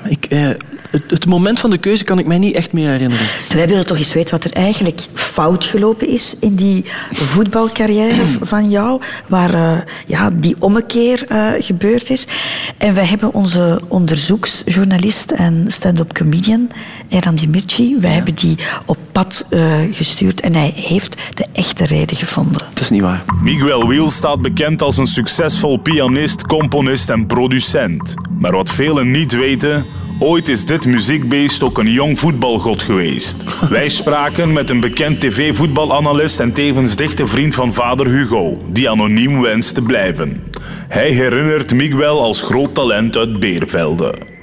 Ik, eh, het, het moment van de keuze kan ik mij niet echt meer herinneren. Wij willen toch eens weten wat er eigenlijk fout gelopen is in die voetbalcarrière *clears throat* van jou, waar eh, ja, die ommekeer gebeurd is. En wij hebben onze onderzoeksjournalist en stand-up comedian, Eran Dimirci, wij hebben die op pad eh, gestuurd en hij heeft de echte reden gevonden. Het is niet waar. Miguel Wiel staat bekend als een succesvol pianist, componist en producent. Maar wat velen niet weten, ooit is dit muziekbeest ook een jong voetbalgod geweest. *laughs* Wij spraken met een bekend tv-voetbalanalist en tevens dichte vriend van vader Hugo, die anoniem wenst te blijven. Hij herinnert Miguel als groot talent uit Beervelde.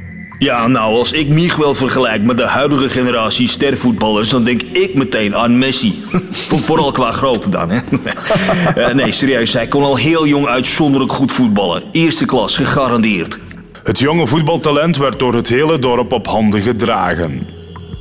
Ja, nou, als ik Miguel vergelijk met de huidige generatie stervoetballers, dan denk ik meteen aan Messi. *laughs* Voor- Vooral qua grootte dan, hè? *laughs* Eh, nee, serieus, hij kon al heel jong uitzonderlijk goed voetballen. Eerste klas, gegarandeerd. Het jonge voetbaltalent werd door het hele dorp op handen gedragen.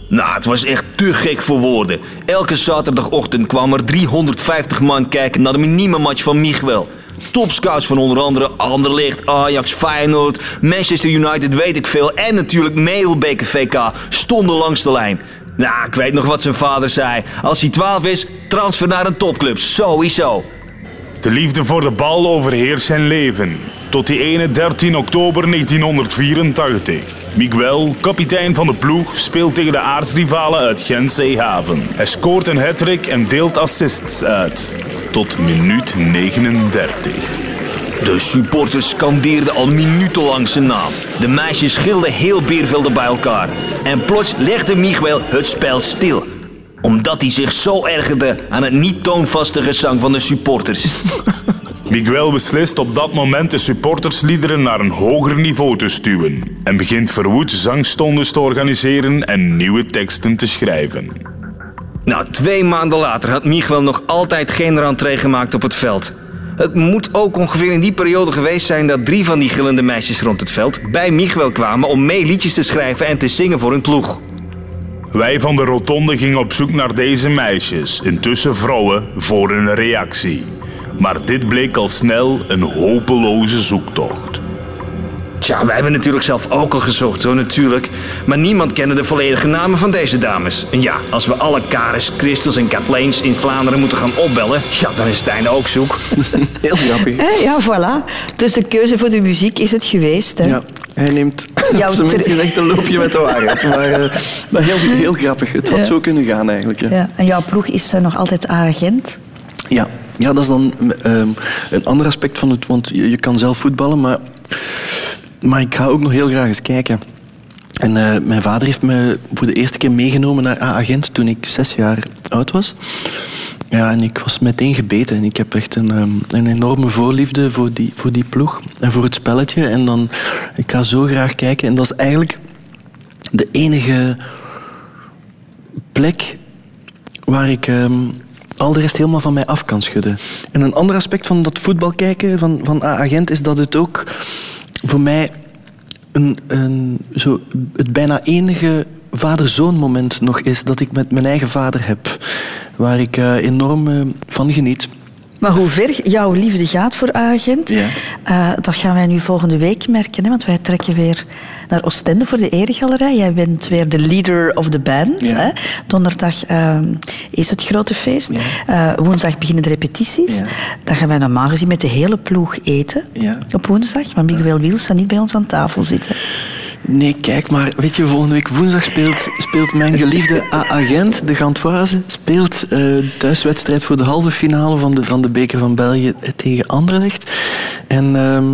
Nou, het was echt te gek voor woorden. Elke zaterdagochtend kwamen er 350 man kijken naar de minimamatch van Miguel. Topscouts van onder andere Anderlecht, Ajax, Feyenoord, Manchester United, weet ik veel. En natuurlijk Meelbeker VK stonden langs de lijn. Nou, ik weet nog wat zijn vader zei. Als hij 12 is, transfer naar een topclub. Sowieso. De liefde voor de bal overheerst zijn leven. Tot die ene 13 oktober 1984. Miguel, kapitein van de ploeg, speelt tegen de aardsrivalen uit Gent-Zeehaven. Hij scoort een hattrick en deelt assists uit. Tot minuut 39. De supporters scandeerden al minutenlang zijn naam. De meisjes gilden heel Beervelde bij elkaar. En plots legde Miguel het spel stil. Omdat hij zich zo ergerde aan het niet toonvaste gezang van de supporters. *laughs* Miguel beslist op dat moment de supportersliederen naar een hoger niveau te stuwen. En begint verwoed zangstondes te organiseren en nieuwe teksten te schrijven. Nou, twee maanden later had Miguel nog altijd geen rentree gemaakt op het veld. Het moet ook ongeveer in die periode geweest zijn dat drie van die gillende meisjes rond het veld bij Miguel kwamen om mee liedjes te schrijven en te zingen voor hun ploeg. Wij van de Rotonde gingen op zoek naar deze meisjes, intussen vrouwen, voor een reactie. Maar dit bleek al snel een hopeloze zoektocht. Tja, wij hebben natuurlijk zelf ook al gezocht hoor, natuurlijk. Maar niemand kende de volledige namen van deze dames. En ja, als we alle Karis, Christels en Katleens in Vlaanderen moeten gaan opbellen... ja, dan is het einde ook zoek. *laughs* Heel grappig. Eh, ja, voilà. Dus de keuze voor de muziek is het geweest. Hè? Ja, hij neemt Jouw op zijn minst gezegd een loopje met de waarheid. *laughs* Maar, eh, maar heel, heel grappig. Het had Ja. zo kunnen gaan eigenlijk. Ja. Ja. En jouw ploeg is eh, nog altijd agent. Ja, ja dat is dan ehm, een ander aspect van het. Want je, je kan zelf voetballen, maar, maar ik ga ook nog heel graag eens kijken. En eh, mijn vader heeft me voor de eerste keer meegenomen naar A-agent toen ik zes jaar oud was. Ja, en ik was meteen gebeten. En ik heb echt een, ehm, een enorme voorliefde voor die, voor die ploeg en voor het spelletje. En dan, ik ga zo graag kijken. En dat is eigenlijk de enige plek waar ik ehm, al de rest helemaal van mij af kan schudden. En een ander aspect van dat voetbal kijken van, van A-agent is dat het ook voor mij een, een, zo, het bijna enige vader-zoon moment nog is dat ik met mijn eigen vader heb. Waar ik eh, enorm eh, van geniet. Maar hoe ver jouw liefde gaat voor agent, Ja. eh, dat gaan wij nu volgende week merken. Hè? Want wij trekken weer naar Oostende voor de Eregalerij. Jij bent weer de leader of the band. Ja. Hè? Donderdag eh, is het grote feest. Eh, woensdag beginnen de repetities. Dan gaan wij normaal gezien met de hele ploeg eten. Op woensdag. Maar Miguel Wiels zal niet bij ons aan tafel zitten. Nee, kijk maar, weet je, volgende week woensdag speelt, speelt mijn geliefde A-agent, de Gantoise, speelt eh thuiswedstrijd voor de halve finale van de, van de Beker van België tegen Anderlecht. En ehm,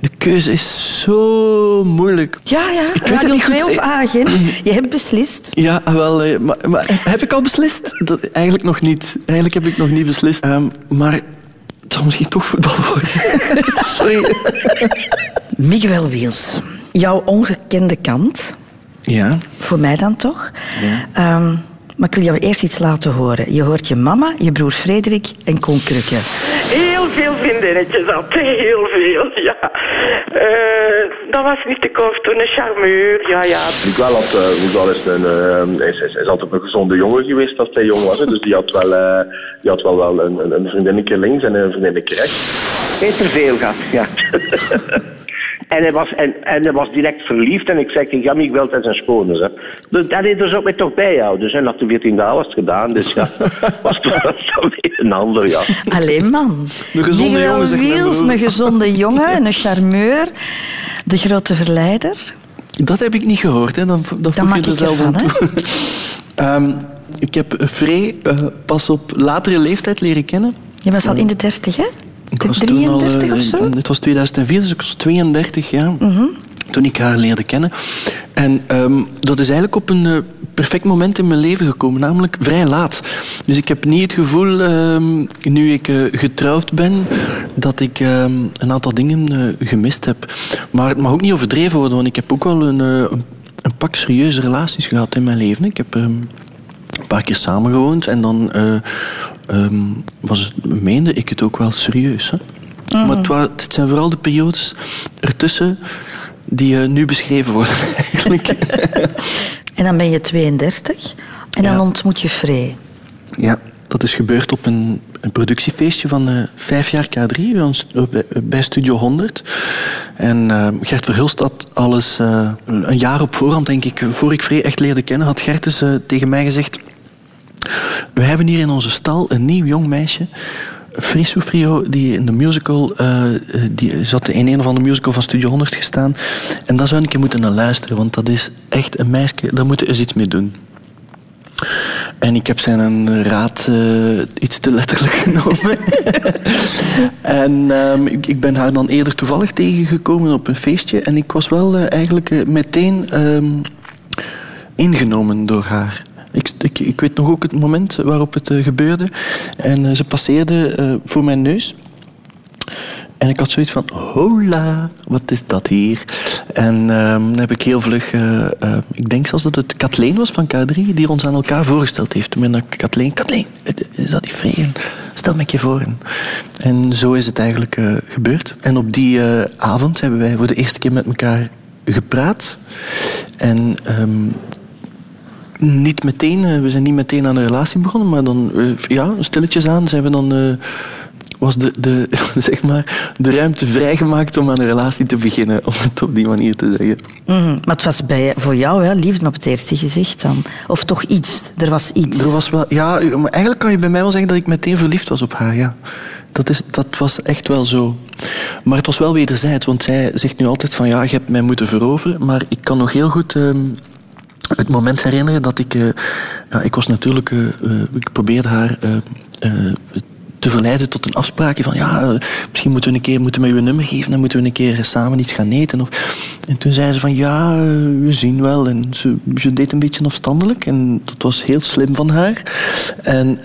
de keuze is zo moeilijk. Ja, ja. Ik weet het niet goed. 2 of agent. *clears throat* Je hebt beslist. Ja, wel, eh, maar, maar heb ik al beslist? Dat, eigenlijk nog niet. Eigenlijk heb ik nog niet beslist. Ehm, maar het zal misschien toch voetbal worden. *laughs* Sorry. Miguel Wiels. Jouw ongekende kant. Ja, Voor mij dan toch. Ja. Ehm, maar ik wil jou eerst iets laten horen. Je hoort je mama, je broer Frederik en Koen Krukke. Heel veel vriendinnetjes had. Heel veel, ja. Eh, dat was niet te toen, een charmeur, ja, ja. Miguel, had, eh, Miguel is, een, eh, is, is, is altijd een gezonde jongen geweest als hij jong was. Hè. Dus die had wel, eh, die had wel, wel een, een, vriendinnetje links en een vriendinnetje rechts. Hij heeft er veel gehad, ja. *laughs* en, hij was, en, en hij was direct verliefd en ik zei, ja, Miguel, dat is een schone. Hè. Dus dat deed dus ook mij toch bijhouden. Dus, en na de 14 dagen was het gedaan, dus ja, *laughs* was weer een ander, ja. Alleen man. Een gezonde Miguel jongen, Wiels, een gezonde jongen, een charmeur, de grote verleider. Dat heb ik niet gehoord. Hè. Dan, dan Dat je er ik zelf aan hè? toe. *laughs* Ehm, ik heb Frey eh, pas op latere leeftijd leren kennen. Je was al in de dertig, hè? Ik De was toen al, 33 eh, of zo? Mhm. Het was 2004, dus ik was 32 jaar. Toen ik haar leerde kennen. En ehm, dat is eigenlijk op een eh, perfect moment in mijn leven gekomen, namelijk vrij laat. Dus ik heb niet het gevoel, ehm, nu ik eh, getrouwd ben, dat ik ehm, een aantal dingen gemist heb. Maar het mag ook niet overdreven worden, want ik heb ook wel een, een, een pak serieuze relaties gehad in mijn leven. Ik heb paar keer samengewoond en dan eh, ehm, was het, meende ik het ook wel serieus. Hè? Maar het, wa- het zijn vooral de periodes ertussen die eh, nu beschreven worden *laughs* eigenlijk. *laughs* En dan ben je 32 en dan Ja. ontmoet je Frey. Ja, dat is gebeurd op een, een productiefeestje van eh, vijf jaar K3 bij, ons- bij- bij Studio 100. En eh, Gert Verhulst had alles een jaar op voorhand, denk ik, voor ik Free echt leerde kennen, had Gert dus tegen mij gezegd... We hebben hier in onze stal een nieuw jong meisje, Free Soufrio, die in de musical, eh, eh, die zat in een of andere musical van Studio 100 gestaan. En daar zou ik een moeten naar luisteren, want dat is echt een meisje, daar moeten we eens iets mee doen. En ik heb zijn raad eh, iets te letterlijk *laughs* genomen. en ehm, ik, ik ben haar dan eerder toevallig tegengekomen op een feestje. En ik was wel eigenlijk meteen ehm, ingenomen door haar. Ik, ik, weet nog ook het moment waarop het eh, gebeurde. En eh, ze passeerde eh, voor mijn neus. En ik had zoiets van, hola, wat is dat hier? En ehm, dan heb ik heel vlug, ik denk zelfs dat het Kathleen was van K3, die ons aan elkaar voorgesteld heeft. Toen ben ik Kathleen, Kathleen, is dat die vrij? Stel me keer voor. En, zo is het eigenlijk gebeurd. En op die avond hebben wij voor de eerste keer met elkaar gepraat. En ehm, niet meteen, eh, we zijn niet meteen aan een relatie begonnen, maar dan, eh, ja, stilletjes aan zijn we dan, eh, was de, de, *laughs* zeg maar, de ruimte vrijgemaakt om aan een relatie te beginnen, om het op die manier te zeggen. Mhm, Maar het was bij, voor jou hè, liefde op het eerste gezicht dan. Of toch iets, er was iets. Er was wel, ja, maar eigenlijk kan je bij mij wel zeggen dat ik meteen verliefd was op haar, ja. Dat, is, dat was echt wel zo. Maar het was wel wederzijds, want zij zegt nu altijd van ja, je hebt mij moeten veroveren, maar ik kan nog heel goed ehm, het moment herinneren dat ik... eh, ja, ik was natuurlijk... eh, eh, ik probeerde haar te verleiden tot een afspraakje van ja, misschien moeten we een keer moeten we een nummer geven en moeten we een keer samen iets gaan eten. Of, en toen zei ze van ja, we zien wel. En ze, ze deed een beetje afstandelijk en dat was heel slim van haar. En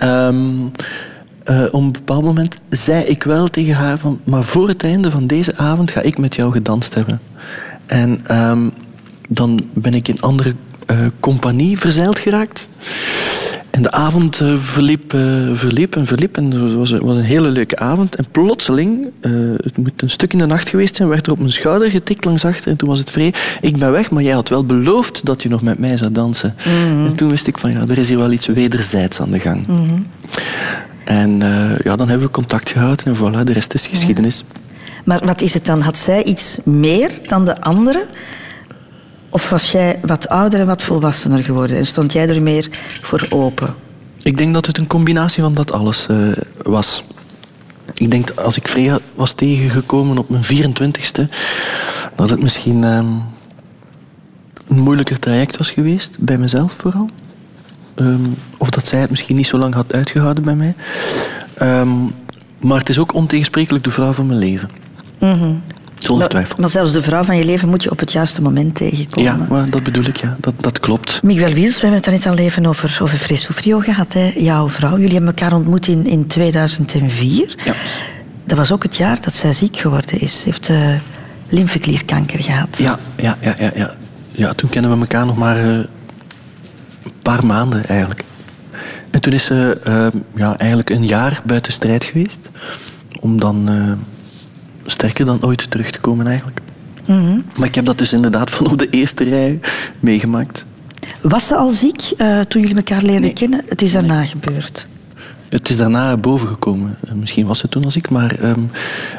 eh, op een bepaald moment zei ik wel tegen haar van maar voor het einde van deze avond ga ik met jou gedanst hebben. En ehm, dan ben ik in andere compagnie verzeild geraakt. En de avond eh, verliep, eh, verliep en verliep. En het was, was een hele leuke avond. En plotseling, eh, het moet een stuk in de nacht geweest zijn, werd er op mijn schouder getikt langs achter. En toen was het vrij. Ik ben weg, maar jij had wel beloofd dat je nog met mij zou dansen. En toen wist ik van, ja, er is hier wel iets wederzijds aan de gang. En eh, ja, dan hebben we contact gehouden en voilà, de rest is geschiedenis. Maar wat is het dan? Had zij iets meer dan de anderen? Of was jij wat ouder en wat volwassener geworden? En stond jij er meer voor open? Ik denk dat het een combinatie van dat alles eh, was. Ik denk dat als ik Freya was tegengekomen op mijn 24ste, dat het misschien ehm, een moeilijker traject was geweest, bij mezelf vooral. Ehm, of dat zij het misschien niet zo lang had uitgehouden bij mij. Ehm, maar het is ook ontegensprekelijk de vrouw van mijn leven. Zonder Maar, twijfel. maar zelfs de vrouw van je leven moet je op het juiste moment tegenkomen. Ja, dat bedoel ik, ja. Dat, dat klopt. Miguel Wiels, we hebben het net al even over, over Free Soufrio gehad. Hè? Jouw vrouw, jullie hebben elkaar ontmoet in, in 2004. Ja. Dat was ook het jaar dat zij ziek geworden is. Ze heeft eh, lymfeklierkanker gehad. Ja, ja, ja, ja, ja. Ja, toen kennen we elkaar nog maar eh, een paar maanden eigenlijk. En toen is ze eh, ja, eigenlijk een jaar buiten strijd geweest. Om dan sterker dan ooit terug te komen eigenlijk. Mhm. Maar ik heb dat dus inderdaad van op de eerste rij meegemaakt. Was ze al ziek eh, toen jullie elkaar leerden kennen? Het is daarna gebeurd. Het is daarna boven gekomen. Eh, Misschien was het toen als ik, maar ehm,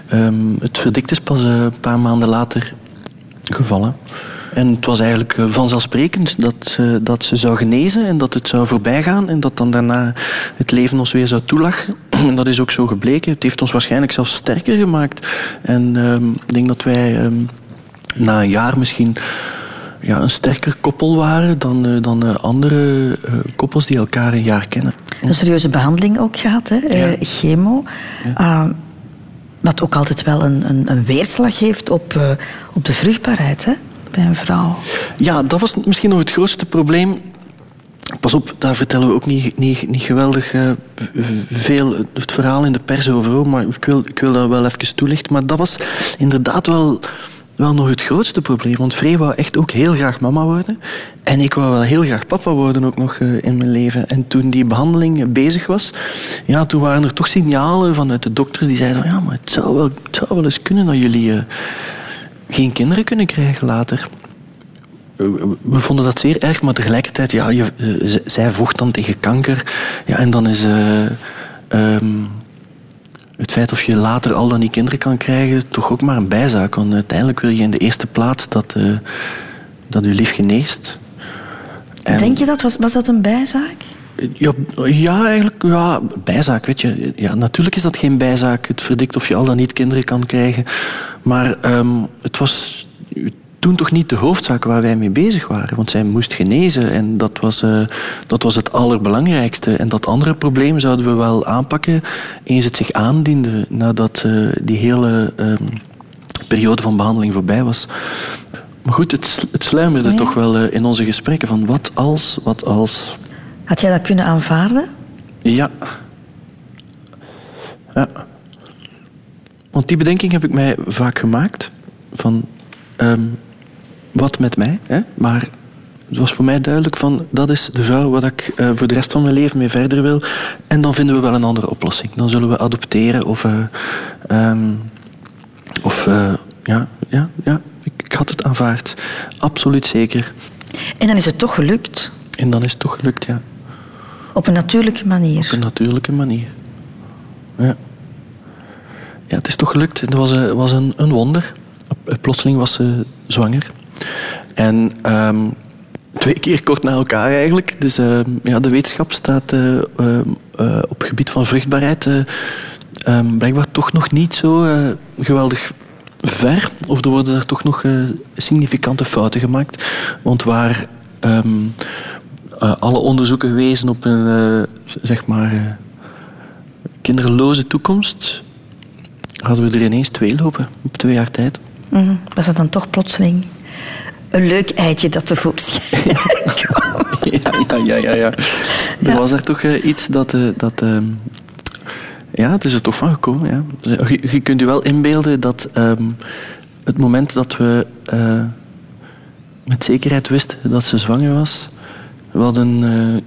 ehm, het verdict is pas eh, een paar maanden later gevallen. En het was eigenlijk vanzelfsprekend dat, ze- dat ze zou genezen en dat het zou voorbijgaan en dat dan daarna het leven ons weer zou toelachen. En *clears throat* dat is ook zo gebleken. Het heeft ons waarschijnlijk zelfs sterker gemaakt. En ehm, ik denk dat wij ehm, na een jaar misschien ja, een sterker koppel waren dan, eh, dan eh, andere eh, koppels die elkaar een jaar kennen. Een serieuze behandeling ook gehad, hè? chemo. Ah, wat ook altijd wel een, een, een weerslag heeft op, op de vruchtbaarheid hè? bij een vrouw. Ja, dat was misschien nog het grootste probleem. Pas op, daar vertellen we ook niet, niet, niet geweldig eh, veel het verhaal in de pers over. Maar ik wil, ik wil dat wel even toelichten. Maar dat was inderdaad wel, wel nog het grootste probleem. Want Free wou echt ook heel graag mama worden. En ik wou wel heel graag papa worden ook nog eh, in mijn leven. En toen die behandeling eh, bezig was, ja, toen waren er toch signalen vanuit de dokters die zeiden... Ja, maar het zou wel, het zou wel eens kunnen dat jullie eh, geen kinderen kunnen krijgen later. We vonden dat zeer erg, maar tegelijkertijd, ja, je, eh, zij vocht dan tegen kanker. Ja, en dan is eh, ehm, het feit of je later al dan die kinderen kan krijgen toch ook maar een bijzaak. Want uiteindelijk wil je in de eerste plaats dat, eh, dat je lief geneest. En- Denk je dat? Was, was dat een bijzaak? ja, ja, eigenlijk, ja, bijzaak, weet je. Ja, natuurlijk is dat geen bijzaak, het verdikt of je al dan niet kinderen kan krijgen. Maar ehm, het was toen toch niet de hoofdzaak waar wij mee bezig waren. Want zij moest genezen en dat was, eh, dat was het allerbelangrijkste. En dat andere probleem zouden we wel aanpakken eens het zich aandiende nadat eh, die hele ehm, periode van behandeling voorbij was. Maar goed, het, het sluimerde toch wel eh, in onze gesprekken van wat als, wat als... Had jij dat kunnen aanvaarden? Ja. Ja. Want die bedenking heb ik mij vaak gemaakt. Van, ehm, wat met mij? Hè? Maar het was voor mij duidelijk van, dat is de vrouw waar ik eh, voor de rest van mijn leven mee verder wil. En dan vinden we wel een andere oplossing. Dan zullen we adopteren of... eh, ehm, of eh, ja, ja, ja, ik, had het aanvaard. Absoluut zeker. En dan is het toch gelukt. En dan is het toch gelukt, ja. Op een natuurlijke manier. Op een natuurlijke manier. Ja. Ja, het is toch gelukt. Het was, een- was een, een wonder. Plotseling was ze zwanger. En ehm, twee keer kort na elkaar eigenlijk. Dus ehm, ja, de wetenschap staat eh, ehm, eh, op het gebied van vruchtbaarheid ehm, blijkbaar toch nog niet zo geweldig ver. Of er worden er toch nog significante fouten gemaakt. Want waar alle onderzoeken wezen op een zeg maar kinderloze toekomst, hadden we er ineens twee lopen op twee jaar tijd. Mhm. Was dat dan toch plotseling een leuk eitje dat tevoorschijn *laughs* ja, ja, ja, ja, ja. Er was er toch eh, iets dat... eh, dat ehm, ja, het is er toch van gekomen. Ja. Je, je kunt je wel inbeelden dat ehm, het moment dat we eh, met zekerheid wisten dat ze zwanger was, wat een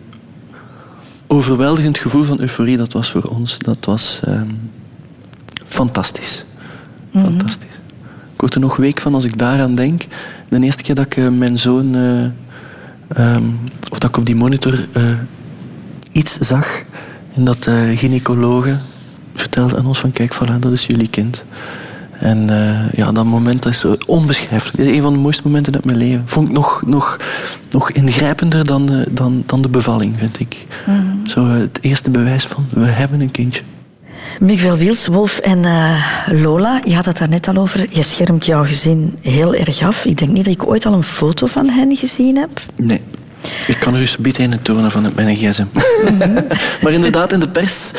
overweldigend gevoel van euforie dat was voor ons. Dat was ehm, fantastisch. Fantastisch. Ik word er nog week van als ik daaraan denk. De eerste keer dat ik eh, mijn zoon... eh, ehm, of dat ik op die monitor eh, iets zag. En dat de gynaecologe vertelde aan ons van... Kijk, voilà, dat is jullie kind. En ja, dat moment dat is zo onbeschrijfelijk. Dit is een van de mooiste momenten uit mijn leven. Vond ik nog, nog, nog ingrijpender dan de, dan, dan de bevalling, vind ik. Zo eh, het eerste bewijs van, we hebben een kindje. Miguel Wiels, Wolf en eh, Lola, je had het daar net al over. Je schermt jouw gezin heel erg af. Ik denk niet dat ik ooit al een foto van hen gezien heb. Nee. Ik kan er eens in het tonen van mijn gsm. *laughs* maar inderdaad, in de pers,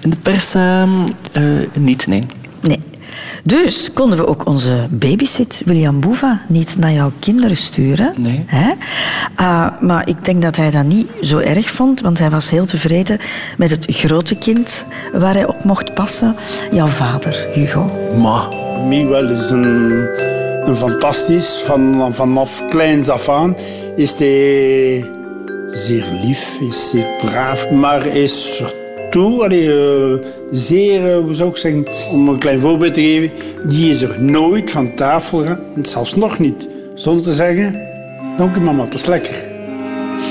in de pers ehm, eh, niet, nee. Nee. Dus konden we ook onze babysit, William Boeva, niet naar jouw kinderen sturen. Nee. Hè? Ah, maar ik denk dat hij dat niet zo erg vond, want hij was heel tevreden met het grote kind waar hij op mocht passen. Jouw vader, Hugo. Maar Miguel is een, een fantastisch. Van, vanaf kleins af aan is hij zeer lief, is zeer braaf, maar is toe, allee, eh, zeer, eh, hoe zou ik zeggen, om een klein voorbeeld te geven, die is er nooit van tafel gegaan, zelfs nog niet, zonder te zeggen, dank u mama, het is lekker.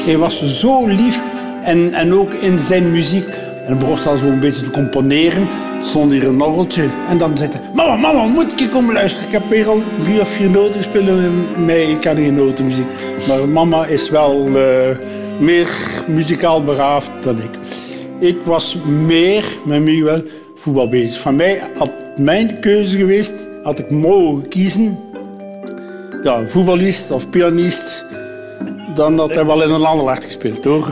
Hij was zo lief en, en ook in zijn muziek. En begon al zo een beetje te componeren. Er stond hier een orgeltje. En dan zei hij, mama, mama, moet ik komen luisteren? Ik heb weer al drie of vier noten gespeeld. En mij, ik kan geen notenmuziek. Maar mama is wel eh, meer muzikaal begaafd dan ik. Ik was meer, met Miguel, voetbal bezig. Van mij had mijn keuze geweest, had ik mogen kiezen. Ja, voetballist of pianist dan dat hij wel in een Anderlecht gespeeld, hoor.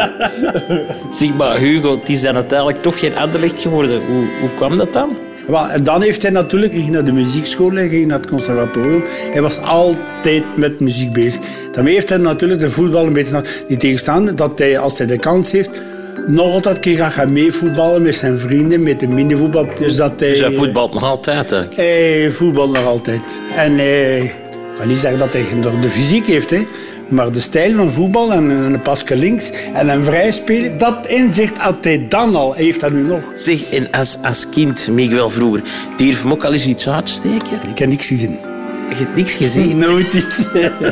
*laughs* Zeg maar, Hugo, het is dan uiteindelijk toch geen Anderlecht geworden. Hoe, hoe kwam dat dan? Wel, en dan heeft hij natuurlijk, hij ging naar de muziekschool, hij ging naar het conservatorium. Hij was altijd met muziek bezig. Daarmee heeft hij natuurlijk de voetbal een beetje niet tegenstaan. Dat hij, als hij de kans heeft, nog altijd keer gaat gaan meevoetballen met zijn vrienden, met de minivoetbal. Dus, dat hij, Dus hij voetbalt nog altijd, hè? Hij voetbalt nog altijd. En hij, ik kan niet zeggen dat hij de fysiek heeft, hè. Maar de stijl van voetbal en een pasje links en een vrij spelen, dat inzicht had hij dan al. Hij heeft dat nu nog. Zeg, en als, als kind, Miguel vroeger, durf hem ook al eens iets uitsteken? Ik heb niks gezien. Je hebt niks gezien? *laughs* Nooit iets.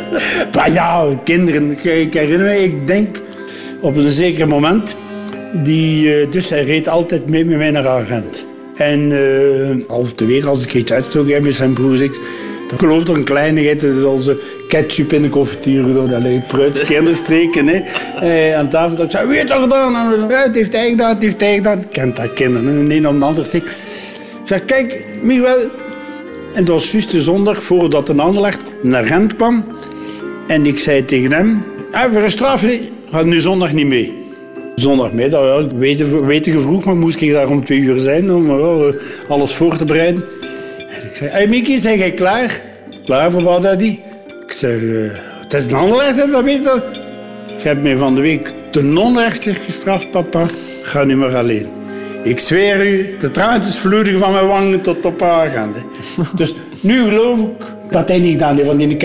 *laughs* maar ja, kinderen. Ik, ik herinner me, ik denk op een zeker moment, die, eh, dus hij reed altijd mee met mij naar Agent. En uh, half de week, als ik iets uitstook heb met zijn broers, ik, dan geloof ik een kleinigheid, dat is onze ketchup in de confituur gedaan. Dat ligt pruit, *laughs* kinderstreken. Hè. Eh, aan tafel, dat ik zei, wie heeft dat gedaan? En, het heeft hij gedaan, het heeft hij gedaan. Ik kent dat kinderen, de een om de ander steek. Ik zeg, kijk, Miguel. En dat was juist de zondag voordat een Anderlecht naar Gent kwam. En ik zei tegen hem, ah, voor een straf, gaat nu zondag niet mee. Zondagmiddag, ja, weet je vroeg, maar moest ik daar om twee uur zijn om ja, alles voor te bereiden. En ik zei, hey Mickey, zijn jij klaar? Klaar voor wat, daddy? Ik zeg, uh, het is een Anderlecht, dat weet je. Je hebt mij van de week ten onrechte gestraft, papa. Ga nu maar alleen. Ik zweer u, de traantjes vloedigen van mijn wangen tot op haar. *laughs* Dus nu geloof ik dat hij niet gedaan heeft van die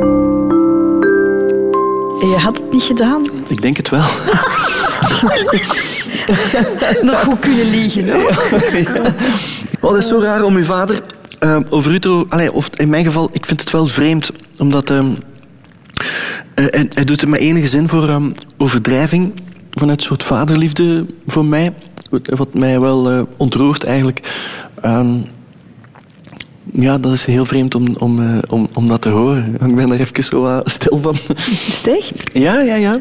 *laughs* Je had het niet gedaan? Ik denk het wel. *laughs* Nog goed kunnen liegen, hoor. *laughs* Wel, dat is zo raar om uw vader uh, over u te... Allee, of in mijn geval, ik vind het wel vreemd, omdat... Um, uh, hij, hij, doet het met enige zin voor um, overdrijving, vanuit een soort vaderliefde voor mij. Wat mij wel uh, ontroert eigenlijk. Um, ja, dat is heel vreemd om, om, uh, om, om dat te horen. Ik ben er even zo uh, stil van. Is het echt? Ja, ja, ja.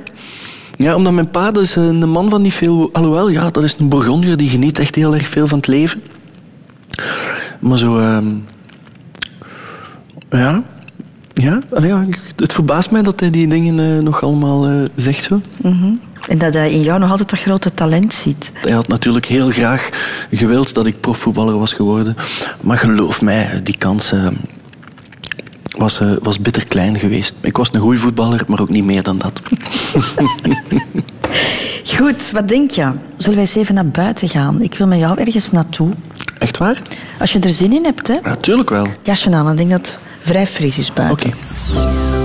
Ja, omdat mijn pa is een man van niet veel... Alhoewel, ja, dat is een Bourgondier die geniet echt heel erg veel van het leven. Maar zo... Uh, ja... Ja, ja, het verbaast mij dat hij die dingen uh, nog allemaal uh, zegt zo. Mm -hmm. En dat hij in jou nog altijd dat grote talent ziet. Hij had natuurlijk heel graag gewild dat ik profvoetballer was geworden. Maar geloof mij, die kans uh, was, was bitter klein geweest. Ik was een goede voetballer, maar ook niet meer dan dat. *laughs* Goed, wat denk je? Zullen wij eens even naar buiten gaan? Ik wil met jou ergens naartoe. Echt waar? Als je er zin in hebt, hè? Natuurlijk wel. Jasje aan, ik denk dat vrij fris is buiten. Okay.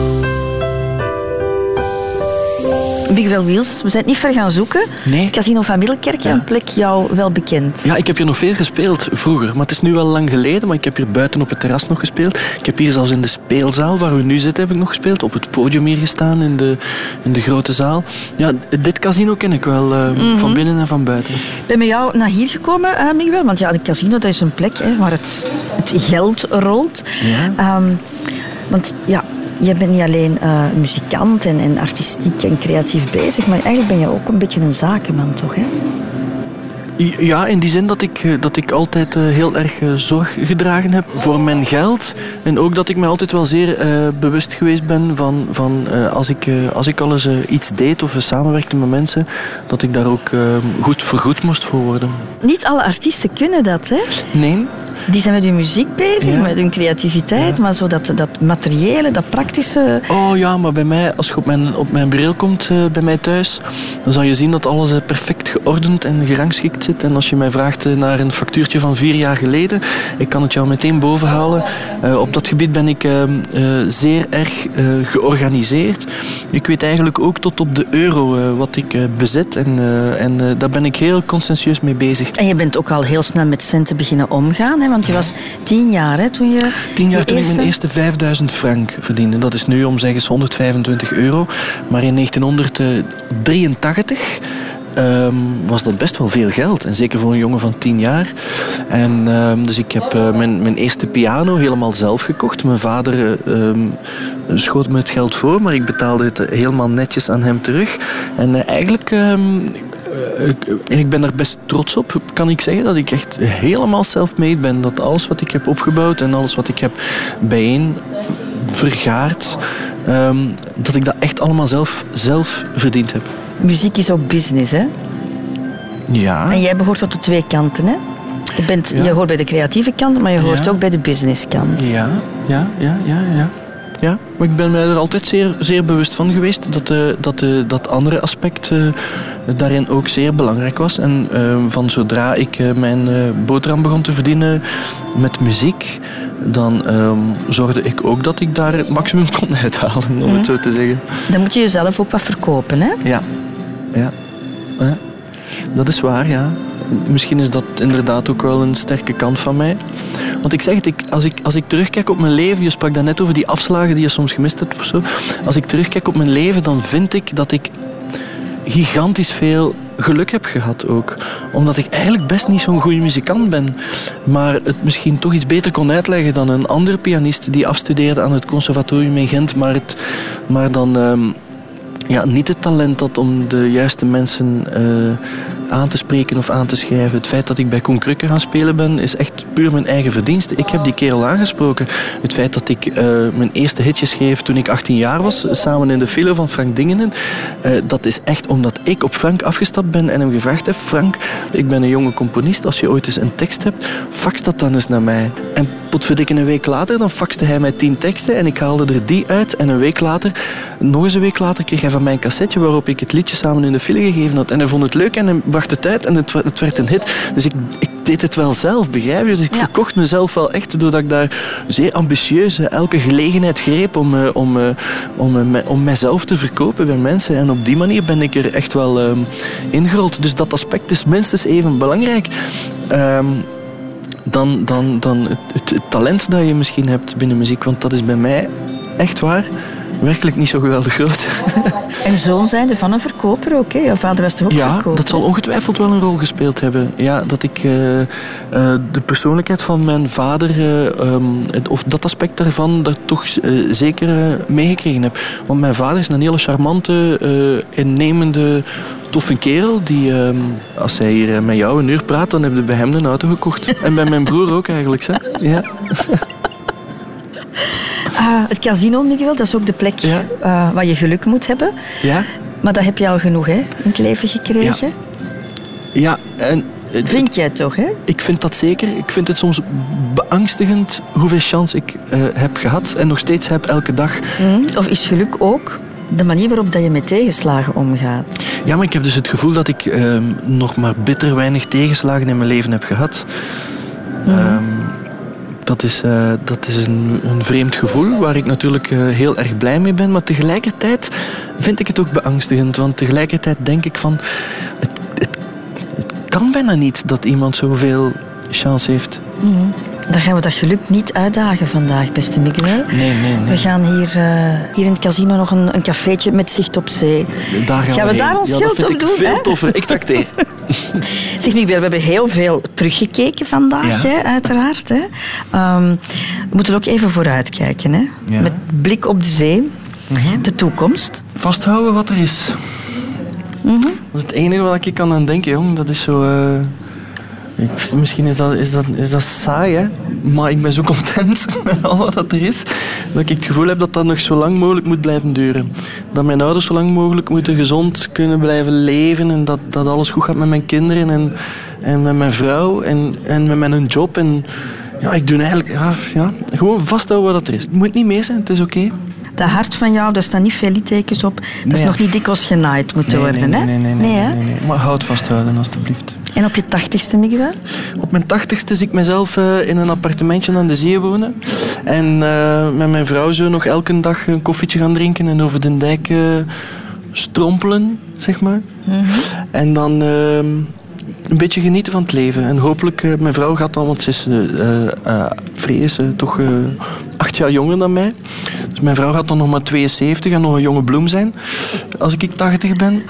Big Well Wheels, we zijn het niet ver gaan zoeken. Nee. Casino van Middelkerk, ja. een plek jou wel bekend. Ja, ik heb hier nog veel gespeeld vroeger. Maar het is nu wel lang geleden. Maar ik heb hier buiten op het terras nog gespeeld. Ik heb hier zelfs in de speelzaal waar we nu zitten heb ik nog gespeeld. Op het podium hier gestaan in de, in de grote zaal. Ja, dit casino ken ik wel. Uh, mm -hmm. Van binnen en van buiten. Ben met jou naar hier gekomen, uh, Miguel. Want ja, het casino dat is een plek hè, waar het, het geld rolt. Ja. Um, want ja, je bent niet alleen uh, muzikant en, en, artistiek en creatief bezig, maar eigenlijk ben je ook een beetje een zakenman, toch? Hè? Ja, in die zin dat ik, dat ik altijd uh, heel erg uh, zorg gedragen heb voor mijn geld. En ook dat ik me altijd wel zeer uh, bewust geweest ben van, van als, ik, als ik al eens iets deed of samenwerkte met mensen, dat ik daar ook goed vergoed moest voor worden. Niet alle artiesten kunnen dat, hè? Nee. Die zijn met hun muziek bezig, Ja. met hun creativiteit, maar zo dat, dat materiële, dat praktische... Oh ja, maar bij mij, als je op mijn, op mijn bureau komt, eh, bij mij thuis, dan zal je zien dat alles eh, perfect geordend en gerangschikt zit. En als je mij vraagt eh, naar een factuurtje van vier jaar geleden, ik kan het jou meteen bovenhalen. Op dat gebied ben ik eh, eh, zeer erg georganiseerd. Ik weet eigenlijk ook tot op de euro wat ik bezit. En, en daar ben ik heel conscientieus mee bezig. En je bent ook al heel snel met centen beginnen omgaan, hè? Want je was tien jaar hè, toen je... Tien jaar toen ik mijn eerste 5000 frank verdiende. Dat is nu om zeg eens 125 euro. Maar in 1983 ehm, was dat best wel veel geld. En zeker voor een jongen van 10 jaar. En, ehm, dus ik heb eh, mijn, mijn eerste piano helemaal zelf gekocht. Mijn vader eh, ehm, schoot me het geld voor, maar ik betaalde het helemaal netjes aan hem terug. En eh, eigenlijk... eh, ik- en ik ben daar best trots op, kan ik zeggen, dat ik echt helemaal self-made ben. Dat alles wat ik heb opgebouwd en alles wat ik heb bijeen vergaard, ehm, dat ik dat echt allemaal zelf, zelf verdiend heb. Muziek is ook business, hè? Ja. En jij behoort tot de twee kanten, hè? Je, bent, Ja. je hoort bij de creatieve kant, maar je hoort Ja. ook bij de businesskant. Ja, ja, ja, ja, ja. Ja, maar ik ben mij er altijd zeer, zeer bewust van geweest dat, eh, dat, eh, dat andere aspect eh, daarin ook zeer belangrijk was. En eh, van zodra ik mijn boterham begon te verdienen met muziek, dan ehm, zorgde ik ook dat ik daar het maximum *laughs* kon uithalen, om het zo te zeggen. Dan moet je jezelf ook wat verkopen, hè? Ja, ja. ja. Dat is waar, ja. Misschien is dat inderdaad ook wel een sterke kant van mij. Want ik zeg het, ik, als, ik, als ik terugkijk op mijn leven, je sprak daarnet over die afslagen die je soms gemist hebt of zo. Als ik terugkijk op mijn leven, dan vind ik dat ik gigantisch veel geluk heb gehad ook. Omdat ik eigenlijk best niet zo'n goede muzikant ben. Maar het misschien toch iets beter kon uitleggen dan een andere pianist die afstudeerde aan het conservatorium in Gent, maar, het, maar dan ehm, ja, niet het talent had om de juiste mensen eh, aan te spreken of aan te schrijven. Het feit dat ik bij Koen Krukke gaan spelen ben, is echt puur mijn eigen verdienste. Ik heb die kerel aangesproken. Het feit dat ik eh, mijn eerste hitje schreef toen ik 18 jaar was, samen in de file van Frank Dingenen, eh, dat is echt omdat ik op Frank afgestapt ben en hem gevraagd heb, Frank, ik ben een jonge componist, als je ooit eens een tekst hebt, fax dat dan eens naar mij. En potverdikke een week later, dan faxte hij mij tien teksten en ik haalde er die uit. En een week later, nog eens een week later, kreeg hij van mij een cassetje waarop ik het liedje samen in de file gegeven had. En hij vond het leuk en hij bracht het uit en het, het werd een hit. Dus ik, ik deed het wel zelf, begrijp je? Dus ik verkocht mezelf wel echt doordat ik daar zeer ambitieus elke gelegenheid greep om, eh, om, eh, om, eh, me- om mijzelf te verkopen bij mensen. En op die manier ben ik er echt wel ehm ingerold. Dus dat aspect is minstens even belangrijk. Ehm, dan, dan, dan het, het, het talent dat je misschien hebt binnen muziek. Want dat is bij mij echt waar werkelijk niet zo geweldig groot. *laughs* En zoon zijnde van een verkoper ook, hè? Jouw vader was toch ook Ja, verkoper? dat zal ongetwijfeld wel een rol gespeeld hebben. Ja, dat ik eh, eh, de persoonlijkheid van mijn vader, eh, ehm, het- of dat aspect daarvan, daar toch zeker meegekregen heb. Want mijn vader is een hele charmante, innemende, toffe kerel. Die, ehm, als hij hier met jou een uur praat, dan hebben we bij hem een auto gekocht. en bij mijn broer ook eigenlijk. Hè? Ja. *laughs* Ah, het casino, Miguel, dat is ook de plek eh, waar je geluk moet hebben. Ja? Maar dat heb je al genoeg hè, in het leven gekregen. Ja, en... Vind jij toch, hè? Ik vind dat zeker. Ik vind het soms beangstigend hoeveel chance ik eh, heb gehad en nog steeds heb elke dag. Mhm. Of is geluk ook de manier waarop dat je met tegenslagen omgaat? Ja, maar ik heb dus het gevoel dat ik ehm, nog maar bitter weinig tegenslagen in mijn leven heb gehad. Ehm, dat is, eh, dat is een, een vreemd gevoel waar ik natuurlijk eh, heel erg blij mee ben. Maar tegelijkertijd vind ik het ook beangstigend. Want tegelijkertijd denk ik van... Het, kan bijna niet dat iemand zoveel chance heeft. Mhm. Dan gaan we dat geluk niet uitdagen vandaag, beste Miguel. Nee, nee, nee. We gaan hier, eh, hier in het casino nog een, een cafeetje met zicht op zee. Daar gaan, Gaan we heen. daar ons ja, geld op ik doen, veel hè? toffer. Ik trakteer. *laughs* *laughs* Zeg Miguel, we hebben heel veel teruggekeken vandaag, Ja. hè, uiteraard. Hè. Ehm, we moeten ook even vooruitkijken. Hè. Ja. Met blik op de zee, de toekomst. Vasthouden wat er is. Mhm. Dat is het enige wat ik kan aan denken, jong. Dat is zo... eh, misschien is dat, is, dat, is dat saai, hè. Maar ik ben zo content *laughs* met al wat dat er is, dat ik het gevoel heb dat dat nog zo lang mogelijk moet blijven duren. Dat mijn ouders zo lang mogelijk moeten gezond kunnen blijven leven en dat, dat alles goed gaat met mijn kinderen en, en met mijn vrouw en, en met mijn job. En Ja, ik doe eigenlijk ja, ja, gewoon vasthouden wat er is. Het moet niet mee zijn, het is oké. Dat hart van jou, daar staan niet veel littekens op. Dat is nog niet dikwijls genaaid moeten Nee, worden, nee, hè? nee, nee, nee, hè? nee, nee. Maar houd vasthouden, alstublieft. En op je tachtigste, Miguel? Op mijn tachtigste zie ik mezelf eh, in een appartementje aan de zee wonen. En eh, met mijn vrouw zo nog elke dag een koffietje gaan drinken en over de dijk eh, strompelen, zeg maar. En dan eh, een beetje genieten van het leven. En hopelijk, eh, mijn vrouw gaat dan, want ze is eh eh, vrees, toch acht jaar jonger dan mij. Dus mijn vrouw gaat dan nog maar 72 en nog een jonge bloem zijn als ik 80 ben.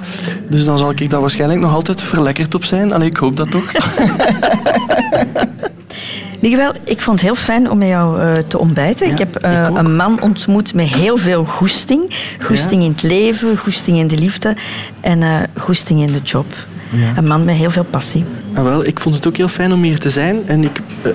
Dus dan zal ik daar waarschijnlijk nog altijd verlekkerd op zijn. Allee, ik hoop dat toch. *laughs* Miguel, ik vond het heel fijn om met jou te ontbijten. ik heb een man ontmoet met heel veel goesting. Goesting in het leven, goesting in de liefde en goesting in de job. Ja. Een man met heel veel passie. Ah, wel, ik vond het ook heel fijn om hier te zijn. En ik, eh,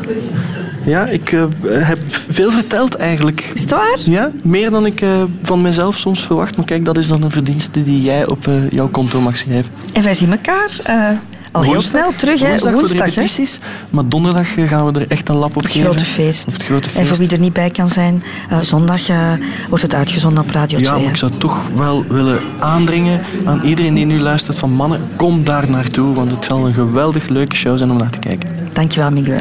ja, ik eh, heb veel verteld eigenlijk. Is het waar? Ja, meer dan ik eh, van mezelf soms verwacht. Maar kijk, dat is dan een verdienste die jij op eh, jouw konto mag schrijven. En wij zien elkaar eh, al heel Woensdag- snel terug. Hè? Woensdag, voor de hè? Maar donderdag eh, gaan we er echt een lap op Op het geven. grote feest. Op het grote En voor wie er niet bij kan zijn, eh, zondag eh, wordt het uitgezonden op Radio 2. Ja, maar ik zou toch wel willen aandringen aan iedereen die nu luistert van mannen, kom daar naartoe, want het zal een geweldig leuke show zijn om naar te kijken. Dankjewel, Miguel.